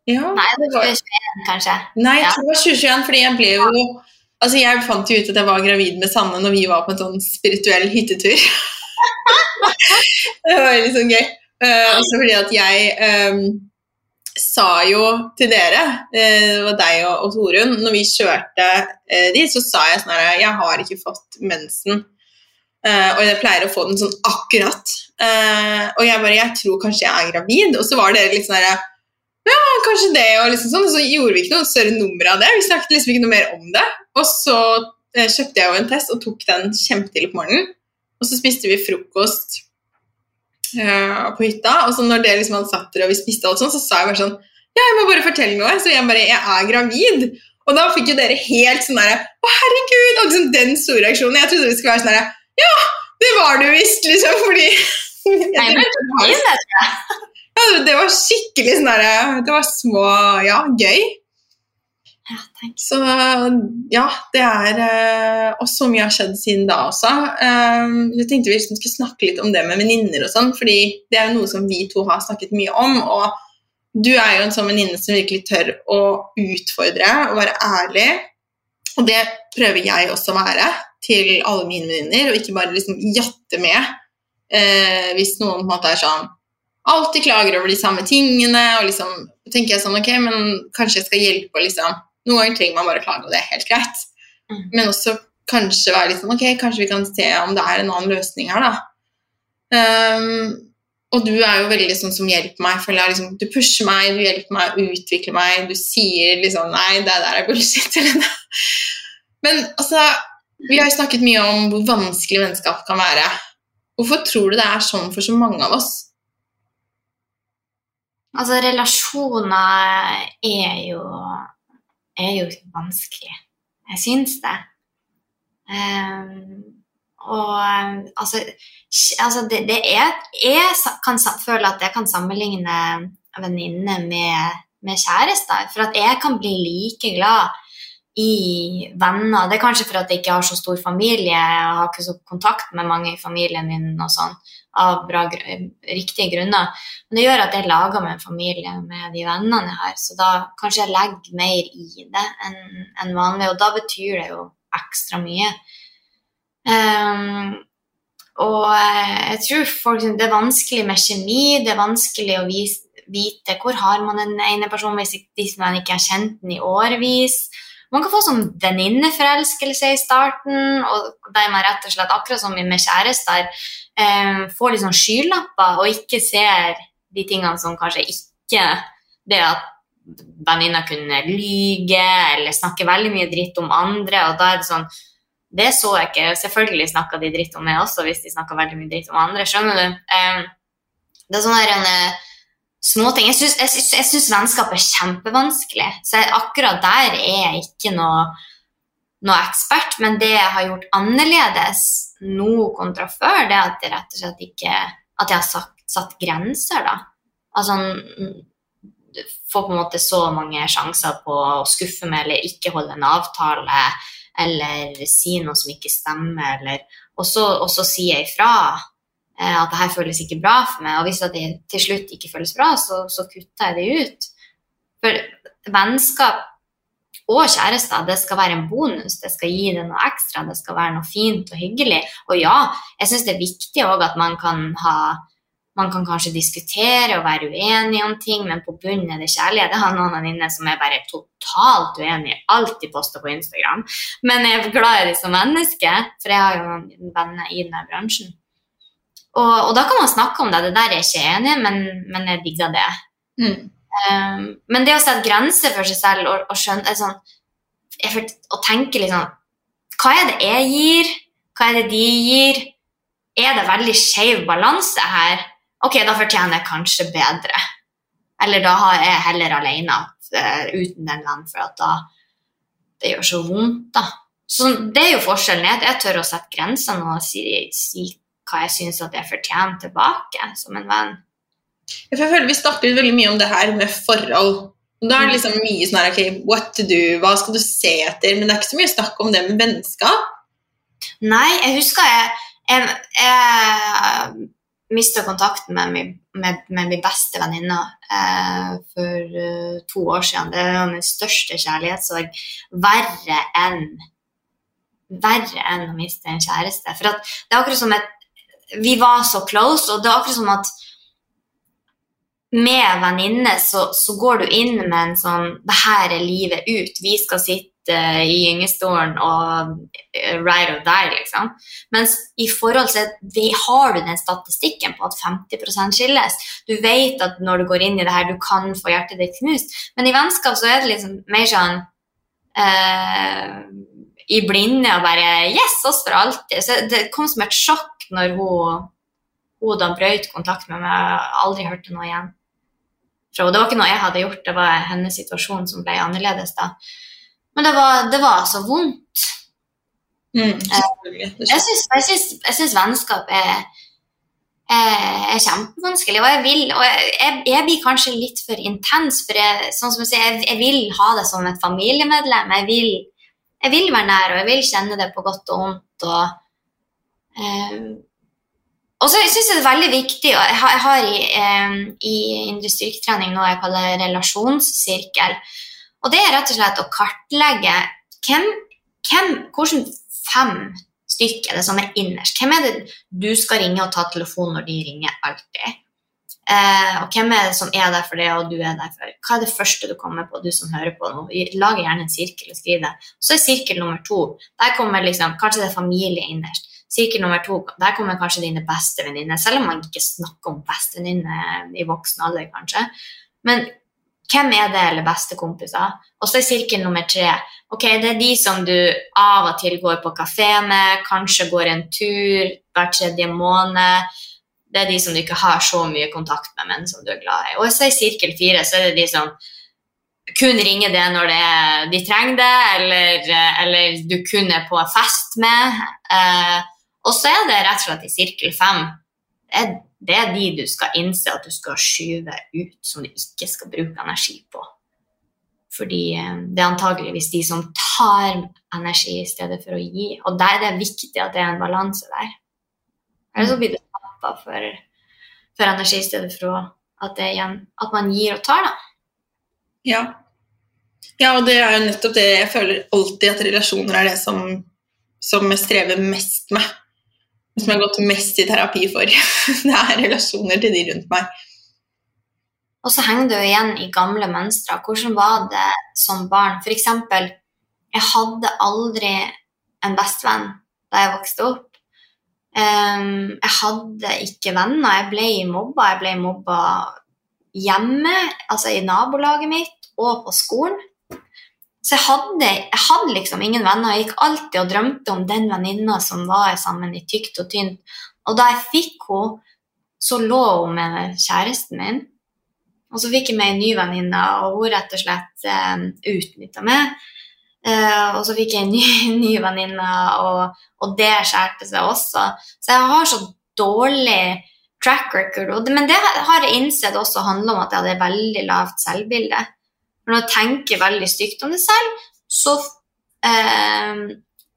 Ja, Nei, det var, var 2021, kanskje. nei, jeg tror det var 2021, fordi jeg ble jo Altså, jeg fant jo ut at jeg var gravid med Sanne når vi var på en sånn spirituell hyttetur. det var litt sånn gøy. Uh, også fordi at jeg um, sa jo til dere, uh, det var deg og, og Torunn, når vi kjørte uh, dit, så sa jeg sånn her Jeg har ikke fått mensen. Eh, og jeg pleier å få den sånn akkurat. Uh, og jeg bare Jeg tror kanskje jeg er gravid. Og så var dere litt sånn herre Ja, kanskje det, og liksom sånn. Så gjorde vi ikke noe større nummer av det. Vi snakket liksom ikke noe mer om det. Og så uh, kjøpte jeg jo en test og tok den kjempetidlig på morgenen. Og så spiste vi frokost på hytta, og så når dere liksom hadde satt der og vi spiste alt sånn, så sa jeg bare sånn Ja, jeg må bare fortelle noe. Så jeg bare Jeg er gravid. Og da fikk jo dere helt sånn derre Å, herregud! Og liksom den store reaksjonen. Jeg trodde det skulle være sånn derre Ja, det var du visst, liksom, fordi Nei, men det ja, det var skikkelig sånn derre Det var små Ja, gøy. Ja. Så ja, det er eh, Og så mye har skjedd siden da også. Eh, jeg tenkte vi liksom skulle snakke litt om det med venninner og sånn, fordi det er jo noe som vi to har snakket mye om. Og du er jo en sånn venninne som virkelig tør å utfordre og være ærlig. Og det prøver jeg også å være til alle mine venninner, og ikke bare liksom jatte med eh, hvis noen på en måte er sånn alltid klager over de samme tingene, og liksom tenker jeg sånn Ok, men kanskje jeg skal hjelpe og liksom Noen ganger trenger man bare klage, og det er helt greit. Mm. Men også kanskje være litt sånn Ok, kanskje vi kan se om det er en annen løsning her, da. Ehm, og du er jo veldig sånn som hjelper meg. føler jeg liksom, Du pusher meg, du hjelper meg, utvikler meg. Du sier liksom Nei, det der er bullshit. Eller. Men altså Vi har jo snakket mye om hvor vanskelig vennskap kan være. Hvorfor tror du det er sånn for så mange av oss? Altså, relasjoner er jo, er jo vanskelig. Jeg syns det. Ehm, og altså, altså det, det er Jeg kan føle at jeg kan sammenligne venninner med, med kjærester. For at jeg kan bli like glad i venner. Det er kanskje for at jeg ikke har så stor familie. Jeg har ikke så kontakt med mange i familien min og sånn, av bra, riktige grunner. Men det gjør at jeg lager meg en familie med de vennene jeg har, så da kanskje jeg legger mer i det enn enn vanlig, og da betyr det jo ekstra mye. Ehm, og eh, jeg tror folk, det er vanskelig med kjemi, det er vanskelig å vite hvor har man den ene personen hvis man ikke har kjent den i årevis. Man kan få sånn venninneforelskelse i starten, og der man rett og slett, akkurat som med kjærester, um, får litt sånn skylapper og ikke ser de tingene som kanskje ikke Det at venninna kunne lyge eller snakke veldig mye dritt om andre, og da er det sånn Det så jeg ikke. Selvfølgelig snakka de dritt om meg også, hvis de snakka veldig mye dritt om andre. Skjønner du? Eh, det er sånne her, en, småting. Jeg syns, vennskap er kjempevanskelig, så akkurat der er jeg ikke noe, noe ekspert. Men det jeg har gjort annerledes nå kontra før, det er at jeg rett og slett ikke At jeg har satt, satt grenser, da. Altså få på en måte så mange sjanser på å skuffe meg eller ikke holde en avtale eller si noe som ikke stemmer, eller Og så, sier jeg ifra eh, at det her føles ikke bra for meg, og hvis det til slutt ikke føles bra, så, så kutter jeg det ut. For vennskap og kjærester, det skal være en bonus, det skal gi det noe ekstra, det skal være noe fint og hyggelig. Og ja, jeg syns det er viktig òg at man kan ha man kan kanskje diskutere og være uenige om ting, men på bunnen er det kjærlighet. Jeg har noen venninner som er bare totalt uenig i alt de poster på Instagram. Men jeg er glad i dem som menneske, for jeg har jo noen venner i denne bransjen. Og, og da kan man snakke om det. Det der er jeg ikke enig i, men, men jeg digger det. Mm. Um, men det å sette grenser for seg selv og, og skjønne sånn, jeg Å tenke litt sånn Hva er det jeg gir? Hva er det de gir? Er det veldig skeiv balanse her? Ok, da fortjener jeg kanskje bedre. Eller da er jeg heller alene eh, uten den vennen, for at da Det gjør så vondt, da. Så det er jo forskjellen. Jeg, jeg tør å sette grenser nå og si, si hva jeg syns at jeg fortjener tilbake som en venn. Jeg føler Vi snakker veldig mye om det her med forhold. Og Da er det liksom mye sånn her, ok, what to do, hva skal du se etter? Men det er ikke så mye snakk om det med vennskap. Nei, jeg husker jeg, jeg, jeg mista kontakten med min, med, med min beste venninne eh, for uh, to år siden. Det var min største kjærlighetssorg. Verre enn verre enn å miste en kjæreste. For at det er akkurat som at vi var så close, og det er akkurat som at med venninne så, så går du inn med en sånn Det her er livet ut. Vi skal sitte i gyngestolen og right ride or die, liksom. Mens i forhold til vi har du den statistikken på at 50% skilles. Du vet at når du går inn i det her, du kan få hjertet ditt knust. Men i vennskap så er det liksom mer sånn eh, i blinde og bare Yes, oss for alltid. Så det kom som et sjokk når hun, hun da brøt kontakt med meg. Jeg aldri hørte noe igjen. Det var ikke noe jeg hadde gjort, det var hennes situasjon som ble annerledes da. Men det var, det var så vondt. Mm, eh, jeg syns vennskap er, er, er, kjempevanskelig, og jeg vil og jeg, jeg, jeg, blir kanskje litt for intens. For jeg, sånn som jeg, sier, jeg, vil ha det som et familiemedlem. Jeg vil, jeg vil være nær, og jeg vil kjenne det på godt og vondt. Og, eh, og så syns jeg det er veldig viktig og Jeg har, jeg har i, eh, i indre styrketrening noe jeg kaller relasjonssirkel. Og det er rett og slett å kartlegge hvem, hvem, hvordan fem stykker er det som er innerst. Hvem er det du skal ringe og ta telefonen når de ringer alltid? Eh, og hvem er det som er der for det, og du er der for Hva er det første du kommer på, du som hører på nå? Lag gjerne en sirkel og skriv det. Så er sirkel nummer to Der kommer liksom, kanskje det er familie innerst. Sirkel nummer to, der kommer kanskje dine beste venninner, selv om man ikke snakker om bestevenninner i voksen alder, kanskje. Men hvem er det, eller bestekompiser? Og så er sirkel nummer tre ok, det er de som du av og til går på kafé med, kanskje går en tur hver tredje måned. Det er de som du ikke har så mye kontakt med, men som du er glad i. Og så i sirkel fire så er det de som kun ringer det når det er, de trenger det, eller, eller, du kun er på fest med. Eh, og så er det rett og slett i sirkel fem. Det er, det er de du skal innse at du skal skyve ut, som du ikke skal bruke energi på. Fordi eh, det er antageligvis de som tar energi i stedet for å gi. Og der er det viktig at det er en balanse der. Ellers så blir du tappa for, for, energi i stedet for at, igjen, at, man gir og tar, da. Ja. ja, og det er jo nettopp det jeg føler alltid at relasjoner er det som, som jeg strever mest med som jeg har gått mest i terapi for. Det er relasjoner til de rundt meg. Og så henger du igjen i gamle mønstre. Hvordan var det som barn? F.eks. jeg hadde aldri en bestevenn da jeg vokste opp. Um, jeg hadde ikke venner. Jeg ble mobba. Jeg ble mobba hjemme, altså i nabolaget mitt og på skolen. Så jeg hadde, jeg hadde, liksom ingen venner. Jeg gikk alltid og drømte om den venninna som var sammen i tykt og tynt. Og da jeg fikk henne, så lå hun med kjæresten min. Og så fikk jeg meg en ny venninne, og hun rett og slett eh, utnytta meg. Eh, og så fikk jeg en ny, ny venninne, og, og, det skjærte seg også. Så jeg har så dårlig track record. Men det har jeg innsett også handler om at jeg hadde veldig lavt selvbilde. Når du tenker veldig stygt om deg selv, så, eh,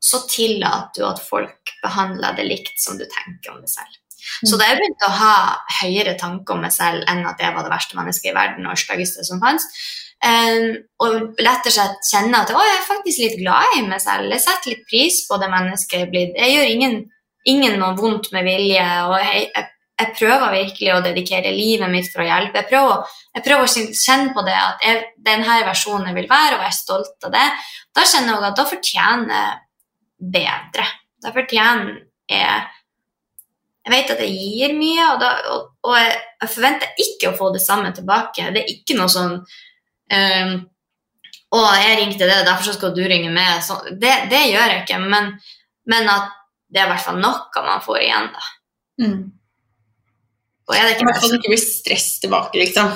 så tillater du at folk behandler det likt som du tenker om deg selv. Mm. Så da jeg begynte å ha høyere tanker om meg selv enn at jeg var det verste mennesket i verden og styggeste som fantes, um, og rett og slett kjenne at å, jeg er faktisk litt glad i meg selv, jeg setter litt pris på det mennesket jeg er blitt, jeg gjør ingen, ingen noe vondt med vilje, og jeg, jeg jeg prøver virkelig å dedikere livet mitt for å hjelpe. Jeg prøver, jeg prøver å kjenne på det at jeg, denne versjonen vil være, og er stolt av det. Da kjenner jeg at da fortjener jeg bedre. Da fortjener jeg Jeg vet at jeg gir mye, og, da, og, og jeg, jeg, forventer ikke å få det samme tilbake. Det er ikke noe sånn um, 'Å, jeg ringte det, derfor skal du ringe med.' Så, det, det, gjør jeg ikke, men, men, at det er i hvert fall noe man får igjen, da. Mm. Og jeg I hvert fall ikke bli stress tilbake, liksom.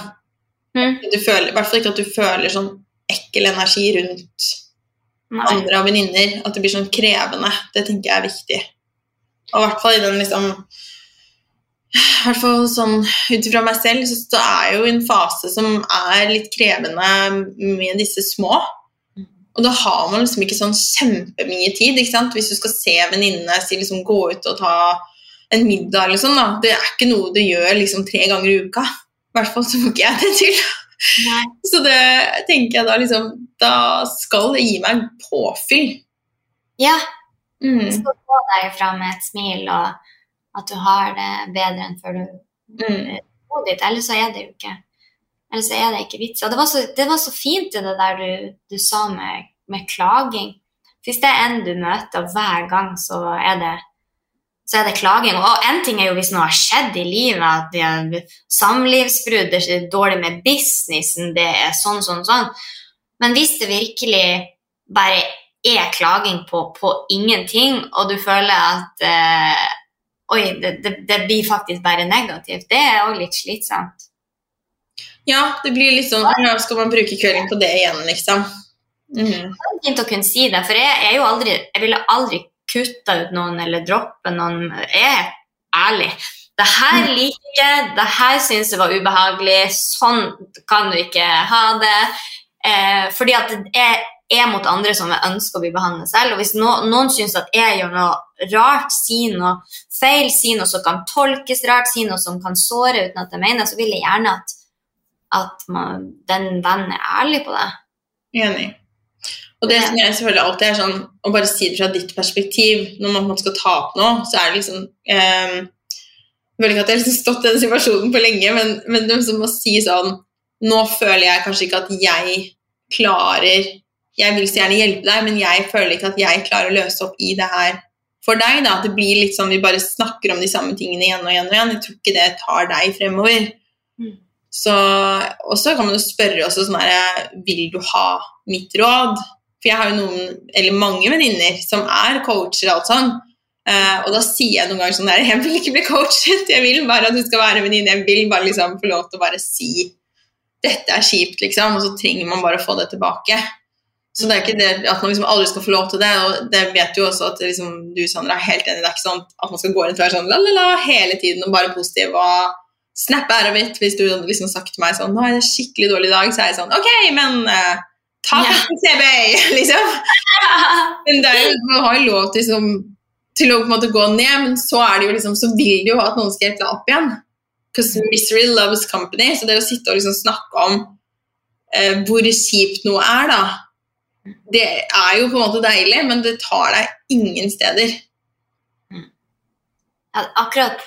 Mm. Føler, I hvert fall ikke at du føler sånn ekkel energi rundt Nei. andre av venninner. At det blir sånn krevende. Det tenker jeg er viktig. Og i hvert fall i den liksom i hvert fall sånn Ut ifra meg selv så er jeg jo i en fase som er litt krevende med disse små. Og da har man liksom ikke sånn kjempemye tid. ikke sant? Hvis du skal se venninnene si liksom gå ut og ta en middag eller sånn, da. Det er ikke noe du gjør liksom tre ganger i uka. I hvert fall så får ikke jeg det til. Nei. Så det tenker jeg da liksom Da skal det gi meg påfyll. Ja. Mm. Du skal få deg fra med et smil, og at du har det bedre enn før du mm. dit. Ellers så er det jo ikke Ellers så er det ikke vits. Og det var så, det var så fint det der du, du sa med, med klaging. Hvis det er en du møter hver gang, så er det så er det klaging. Og en ting er jo hvis noe har skjedd i livet, at det er samlivsbrudd, det er dårlig med businessen, det er sånn, sånn, sånn. Men hvis det virkelig bare er klaging på, på ingenting, og du føler at eh, Oi, det, det, det, blir faktisk bare negativt. Det er òg litt slitsomt. Ja, det blir litt sånn ja, Skal man bruke kvelden på det igjen, liksom? Mm. Det er fint å kunne si det, for jeg, jeg, aldri, jeg ville aldri kutta ut noen eller droppe noen. Jeg er ærlig. Det her mm. liker jeg, det her syns jeg var ubehagelig, sånn kan du ikke ha det. Eh, fordi at jeg er mot andre som jeg ønsker å bli behandlet selv. Og hvis no, noen syns at jeg gjør noe rart, sier noe feil, sier noe som kan tolkes rart, sier noe som kan såre uten at jeg mener, så vil jeg gjerne at, at man, den vennen er ærlig på det. Enig. Og det som jeg selvfølgelig alltid er sånn å bare si det fra ditt perspektiv når man skal ta opp noe, så er det liksom eh, Jeg føler ikke at jeg har liksom stått i den situasjonen på lenge, men, men det er som å si sånn Nå føler jeg kanskje ikke at jeg klarer Jeg vil så gjerne hjelpe deg, men jeg føler ikke at jeg klarer å løse opp i det her for deg. da, At det blir litt sånn vi bare snakker om de samme tingene igjen og igjen. og igjen. Jeg tror ikke det tar deg fremover. Mm. Så, og så kan man jo spørre også sånn her Vil du ha mitt råd? For jeg har jo noen, eller mange venninner som er coacher og alt sånn. Uh, og da sier jeg noen ganger sånn der Jeg vil ikke bli coachet, jeg vil bare at du skal være venninne. Jeg vil bare liksom få lov til å bare si dette er kjipt, liksom. Og så trenger man bare å få det tilbake. Så det er ikke det at man liksom aldri skal få lov til det. Og det vet jo også at liksom, du, Sandra, er helt enig. Det er ikke sånn at man skal gå rundt og være sånn la-la-la hele tiden og bare positiv og snappe æra mitt. Hvis du liksom sagt til meg sånn nå er det skikkelig dårlig dag, så er jeg sånn ok, men uh, Ta yeah. CB, liksom. Men det er jo, man har jo lov til, liksom, til å på en måte gå ned, men så, er det jo liksom, så vil de jo ha at noen skal hjelpe deg opp igjen. Because misery loves company. Så det å sitte og liksom snakke om eh, hvor kjipt noe er, da Det er jo på en måte deilig, men det tar deg ingen steder. Ja, akkurat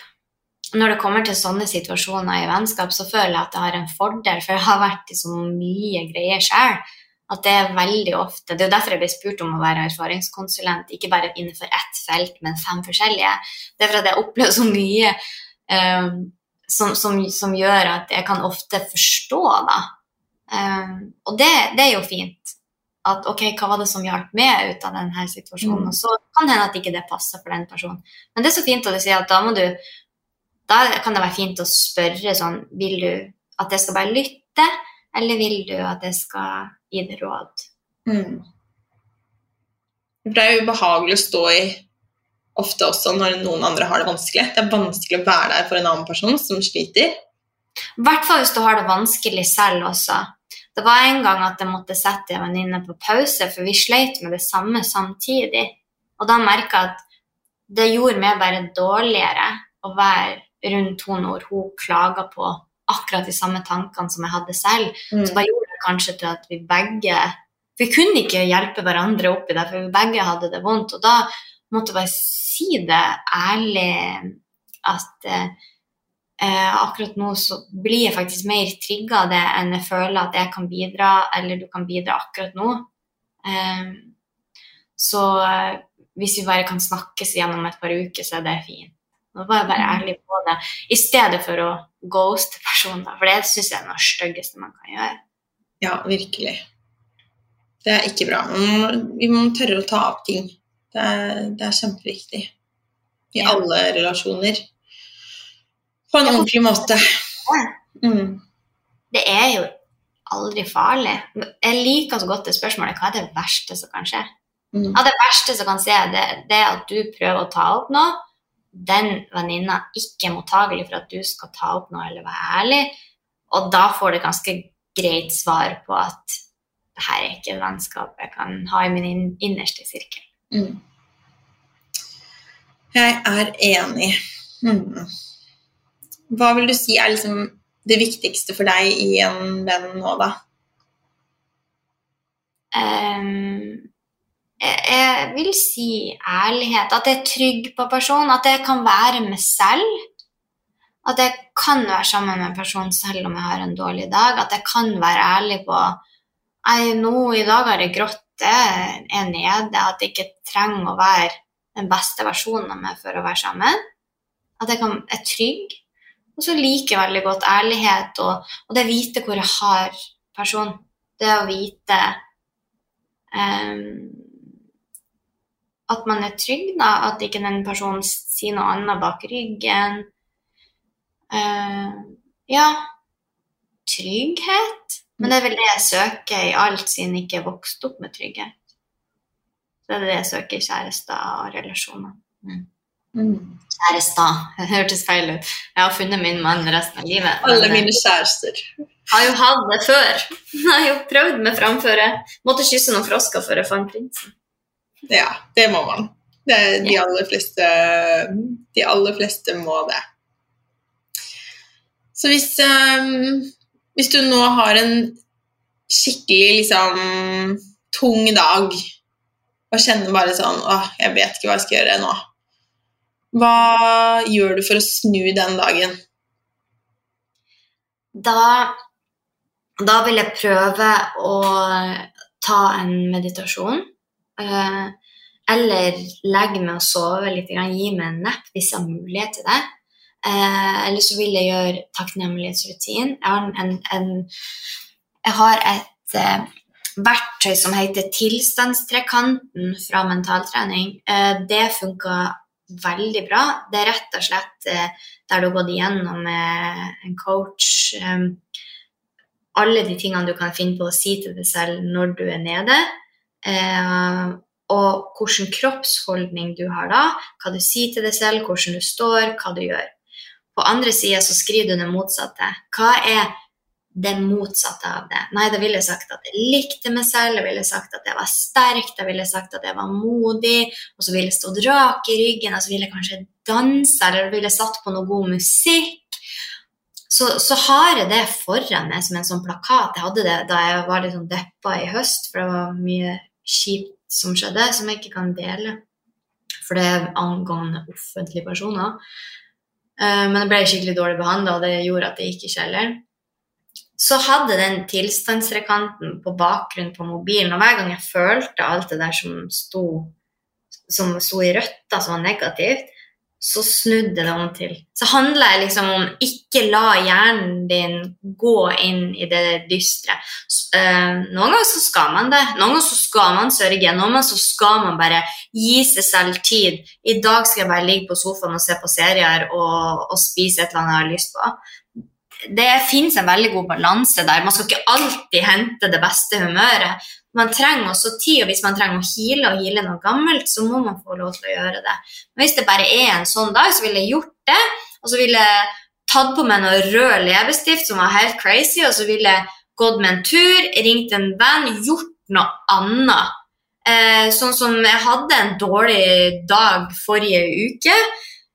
når det kommer til sånne situasjoner i vennskap, så føler jeg at jeg har en fordel, for jeg har vært i så mye greier sjøl at det er veldig ofte Det er jo derfor jeg ble spurt om å være erfaringskonsulent, ikke bare innenfor ett felt, men fem forskjellige. Det er for at jeg opplever så mye um, som, som, som, gjør at jeg kan ofte forstå, da. Um, og det, det, er jo fint. At ok, hva var det som hjalp meg ut av denne situasjonen? Mm. Og så kan det hende at ikke det passer for den personen. Men det er så fint at du sier at da må du Da kan det være fint å spørre sånn Vil du at jeg skal bare lytte, eller vil du at jeg skal gi råd? Mm. Det er jo ubehagelig å stå i ofte også når noen andre har det vanskelig. Det er vanskelig å være der for en annen person som sliter. I hvert fall hvis du har det vanskelig selv også. Det var en gang at jeg måtte sette en venninne på pause, for vi sleit med det samme samtidig. Og da merka jeg at det gjorde meg bare dårligere å være rundt henne når hun klaga på akkurat de samme tankene som jeg hadde selv. Mm. Så bare gjorde kanskje til at vi begge Vi kunne ikke hjelpe hverandre opp i det, for vi begge hadde det vondt. Og da måtte jeg bare si det ærlig at eh, akkurat nå så blir jeg faktisk mer trigga av det enn jeg føler at jeg kan bidra, eller du kan bidra akkurat nå. Eh, så eh, hvis vi bare kan snakkes gjennom et par uker, så er det fint. Nå var jeg bare ærlig på det, i stedet for å ghoste personer. For det syns jeg er noe styggeste man kan gjøre. Ja, virkelig. Det er ikke bra. Vi må tørre å ta opp ting. Det er, det er kjempeviktig. I ja. alle relasjoner. På en ordentlig måte. Mm. Det er jo aldri farlig. Jeg liker så godt det spørsmålet hva er det verste som kan skje? Mm. Ja, det verste som kan skje, det, det er at du prøver å ta opp noe, den venninna ikke er mottagelig for at du skal ta opp noe eller være ærlig, og da får du ganske greit svar på at det her er ikke et vennskap jeg kan ha i min innerste sirkel. Mm. Jeg er enig. Mm. Hva vil du si er liksom det viktigste for deg i en venn nå, da? Um, jeg vil si ærlighet. At jeg er trygg på personen. At jeg kan være meg selv. At jeg kan være sammen med en person selv om jeg har en dårlig dag. At jeg kan være ærlig på Nei, nå i dag har jeg grått, det er nede. At jeg ikke trenger å være den beste versjonen av meg for å være sammen. At jeg kan, er trygg. Og så liker jeg veldig godt ærlighet og, og det å vite hvor jeg har person. Det å vite um, at man er trygg, da. At ikke den personen sier noe annet bak ryggen. Uh, ja trygghet. Men det er vel det jeg søker i alt, siden jeg ikke er vokst opp med trygghet. Så det er det jeg søker i kjærester og relasjoner. Mm. Mm. Kjærester. Det hørtes feil ut. Jeg har funnet min mann resten av livet. Alle mine kjærester. Har jo hatt det før. Jeg har jo prøvd meg framføre. Måtte kysse noen frosker før jeg fant prinsen. Ja, det må man. Det de, aller fleste, de aller fleste må det. Så hvis, um, hvis du nå har en skikkelig liksom tung dag og kjenner bare sånn åh, jeg vet ikke hva jeg skal gjøre nå. Hva gjør du for å snu den dagen? Da, da vil jeg prøve å ta en meditasjon. Eh, eller legge meg og sove litt, gi meg en nepp hvis jeg har mulighet til det. Eh, eller så vil jeg gjøre takknemlighetsrutin. Jeg har, en, en, jeg har et eh, verktøy som heter tilstandstrekanten fra mentaltrening. Eh, det funka veldig bra. Det er rett og slett eh, der du har gått igjennom med en coach eh, alle de tingene du kan finne på å si til deg selv når du er nede. Eh, og hvilken kroppsholdning du har da, hva du sier til deg selv, hvordan du står, hva du gjør. På andre sida så skriver du det motsatte. Hva er det motsatte av det? Nei, da ville jeg sagt at jeg likte meg selv, jeg ville sagt at jeg var sterk, da ville jeg sagt at jeg var modig, og så ville jeg stått rak i ryggen, og så ville jeg kanskje danse, eller ville jeg satt på noe god musikk. Så, så, har jeg det foran meg som en sånn plakat. Jeg hadde det da jeg var litt sånn deppa i høst, for det var mye kjipt som skjedde, som jeg ikke kan dele. For det er angående offentlige personer. Eh, men jeg ble skikkelig dårlig behandla, og det gjorde at det gikk i kjelleren. Så hadde den tilstandsrekanten på bakgrunn på mobilen, og hver gang jeg følte alt det der som sto, som sto i rødt, som var negativt, så snudde det om til. Så handla det liksom om ikke la hjernen din gå inn i det dystre. Uh, noen ganger så skal man det. Noen ganger så skal man sørge. Noen ganger så skal man bare gi seg selv tid. I dag skal jeg bare ligge på sofaen og se på serier og, og spise et eller annet jeg har lyst på. Det fins en veldig god balanse der. Man skal ikke alltid hente det beste humøret man trenger også tid, og hvis man trenger å hile og hile noe gammelt, så må man få lov til å gjøre det. Men hvis det bare er en sånn dag, så ville jeg gjort det. Og så ville jeg tatt på meg noe rød leppestift som var helt crazy, og så ville jeg gått med en tur, ringt en venn, gjort noe annet. Eh, sånn som jeg hadde en dårlig dag forrige uke.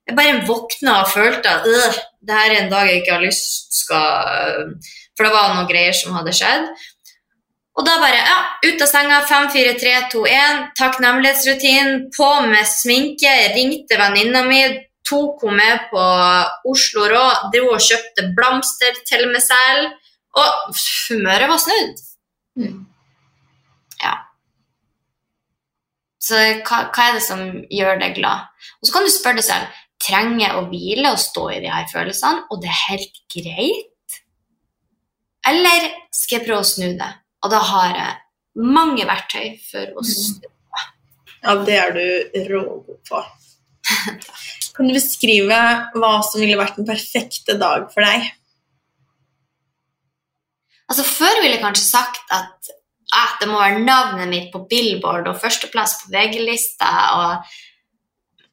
Jeg bare våkna og følte at det her er en dag jeg ikke har lyst skal For det var noen greier som hadde skjedd. Og da bare ja, ut av senga, 5, 4, 3, 2, 1, takknemlighetsrutin, på med sminke, ringte venninna mi, tok henne med på Oslo Rå, dro og kjøpte blomster til meg selv, og humøret var snudd. Mm. Ja. Så hva, hva, er det som gjør deg glad? Og så kan du spørre deg selv trenger jeg å hvile og stå i de her følelsene, og det er helt greit? Eller skal jeg prøve å snu det? Og da har jeg mange verktøy for å snu. Ja, det er du rågod på. Kan du beskrive hva som ville vært den perfekte dag for deg? Altså, Før ville jeg kanskje sagt at at det må være navnet mitt på Billboard og førsteplass på VG-lista.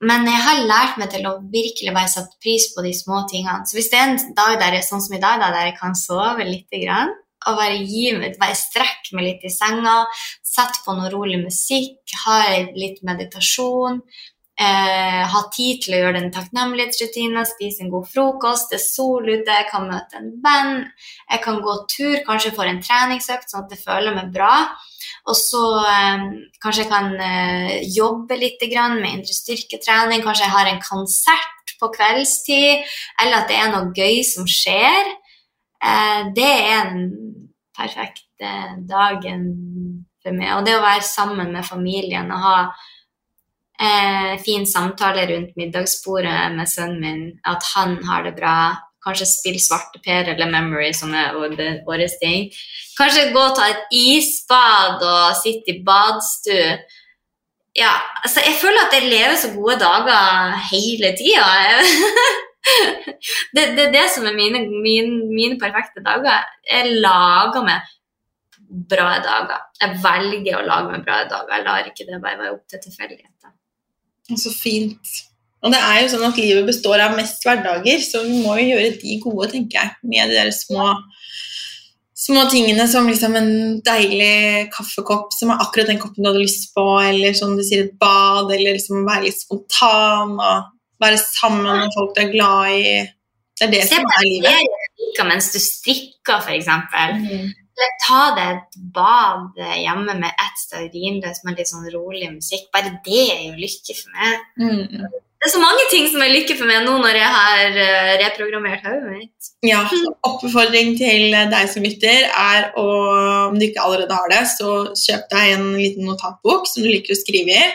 Men jeg har lært meg til å virkelig bare sette pris på de små tingene. Så hvis det er en dag der jeg, sånn som i dag, der jeg kan sove litt, grann, og bare gi meg, bare strekke meg litt i senga, sette på noe rolig musikk, ha litt meditasjon. Eh, ha tid til å gjøre den takknemlighetsrutinen, spise en god frokost, det er sol ute, jeg kan møte en venn, jeg kan gå tur, kanskje få en treningsøkt sånn at jeg føler meg bra. Og så eh, kanskje jeg kan eh, jobbe litt med indre styrketrening, kanskje jeg har en konsert på kveldstid, eller at det er noe gøy som skjer, det er den perfekte dagen for meg. Og det å være sammen med familien og ha eh, fin samtale rundt middagsbordet med sønnen min, at han har det bra, kanskje spille svarteper eller Memory, som er vår ting. Kanskje gå og ta et isbad og sitte i badstue ja, altså jeg føler at jeg lever så gode dager hele tida. det, det, er det som er mine, mine, mine perfekte dager. Jeg lager meg bra dager. Jeg velger å lage meg bra dager. Jeg lar ikke det bare være opp til tilfeldigheter. Så fint. Og det er jo sånn at livet består av mest hverdager, så vi må jo gjøre de gode, tenker jeg, med de der små små tingene som liksom en deilig kaffekopp som er akkurat den koppen du hadde lyst på, eller som du sier, et bad, eller liksom være litt spontan og være sammen med folk du er glad i. Det er det Se som er livet. Se mens du strikker, f.eks. Mm. Eller ta deg et bad hjemme med ett stearinlys med litt sånn rolig musikk. Bare det er jo lykke for meg. Mm. Det er så mange ting som er lykke for meg nå når jeg har uh, reprogrammert hodet mitt. Ja, Oppfordring til deg som lytter er å, om du ikke allerede har det, så kjøp deg en liten notatbok som du liker å skrive i.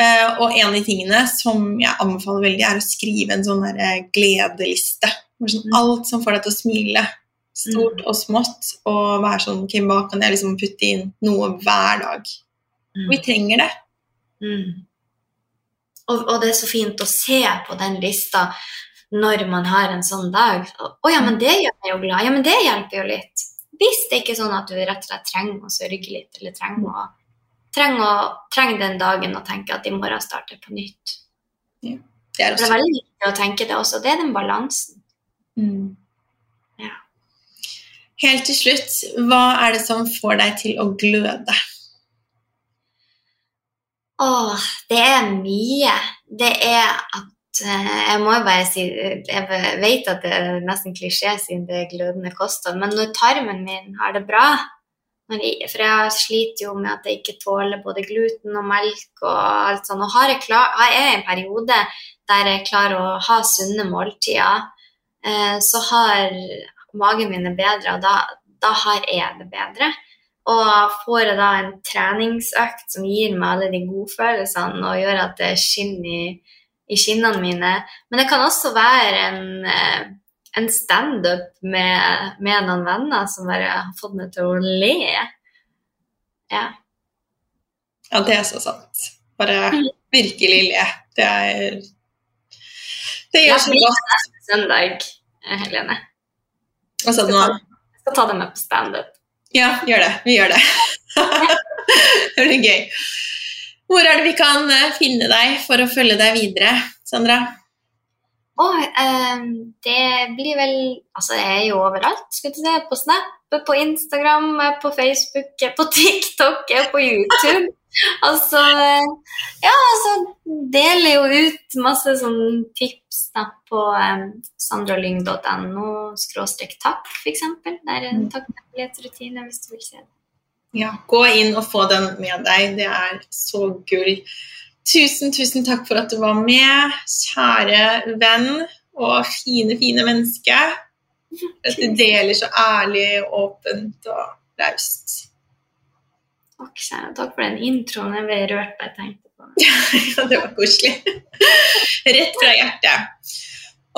Uh, og en av de tingene som jeg anbefaler veldig, er å skrive en sånn der gledeliste. Sånn, mm. alt som får deg til å smile. Stort mm. og smått. Og være sånn Ok, hva kan jeg liksom putte inn noe hver dag? Mm. Vi trenger det. Mm. Og, og, det er så fint å se på den lista når man har en sånn dag. Å ja, men det gjør meg jo glad. Ja, men det hjelper jo litt. Hvis det ikke er sånn at du rett og slett trenger å sørge litt, eller trenger, å, trenger, å, trenger den dagen å tenke at i morgen starter på nytt. Ja, det, er det, er veldig viktig å tenke det også. Det er den balansen. Mm. Ja. Helt til slutt, hva er det som får deg til å gløde? Åh, det er mye. Det er at eh, Jeg må jo bare si Jeg vet at det er nesten klisjé siden det er glødende kosthold, men når tarmen min har det bra For jeg sliter jo med at jeg ikke tåler både gluten og melk og alt sånt. Og har jeg, klar, har jeg en periode der jeg klarer å ha sunne måltider, eh, så har magen min det bedre, og da, da har jeg det bedre. Og får jeg da en treningsøkt som gir meg alle de godfølelsene og gjør at det skinner i, i skinnene mine. Men det kan også være en, eh, en standup med, med noen venner som bare har fått meg til å le. Ja. Ja, det er så sant. Bare virkelig le. Det er Det gjør så godt. Søndag, Helene. Hva sa du nå? Jeg skal ta det med på standup. Ja, gjør det. Vi gjør det. det blir gøy. Hvor er det vi kan eh, finne deg for å følge deg videre, Sandra? Oh, eh, det blir vel Altså, jeg er jo overalt. Skal du se, På Snap, på Instagram, på Facebook, på TikTok, på YouTube. altså Ja, altså deler jo ut masse sånn tips da, på um, sandralyng.no skråstrek takk, f.eks. Det er en mm. takknemlighetsrutine hvis du vil se det. Ja, gå inn og få den med deg. Det er så gull. Tusen, tusen takk for at du var med, kjære venn og fine, fine menneske. At du deler så ærlig, åpent og raust. Takk, kjære. Takk for den introen. Jeg ble rørt da jeg tenkte på det. ja, det var koselig. Rett fra hjertet.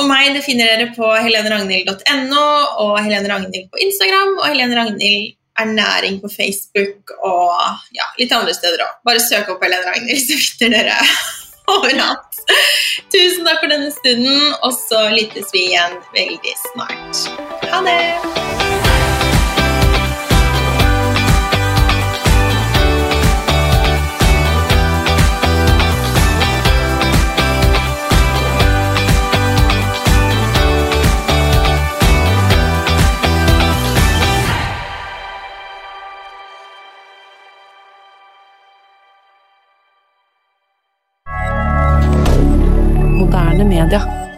Og meg det finner dere på heleneragnhild.no og Helene Ragnhild på Instagram og Helene Ragnhild ernæring på Facebook og ja, litt andre steder òg. Bare søk opp Helene Ragnhild, så finner dere overalt. Tusen takk for denne stunden, og så lyttes vi igjen veldig snart. Ha det! media.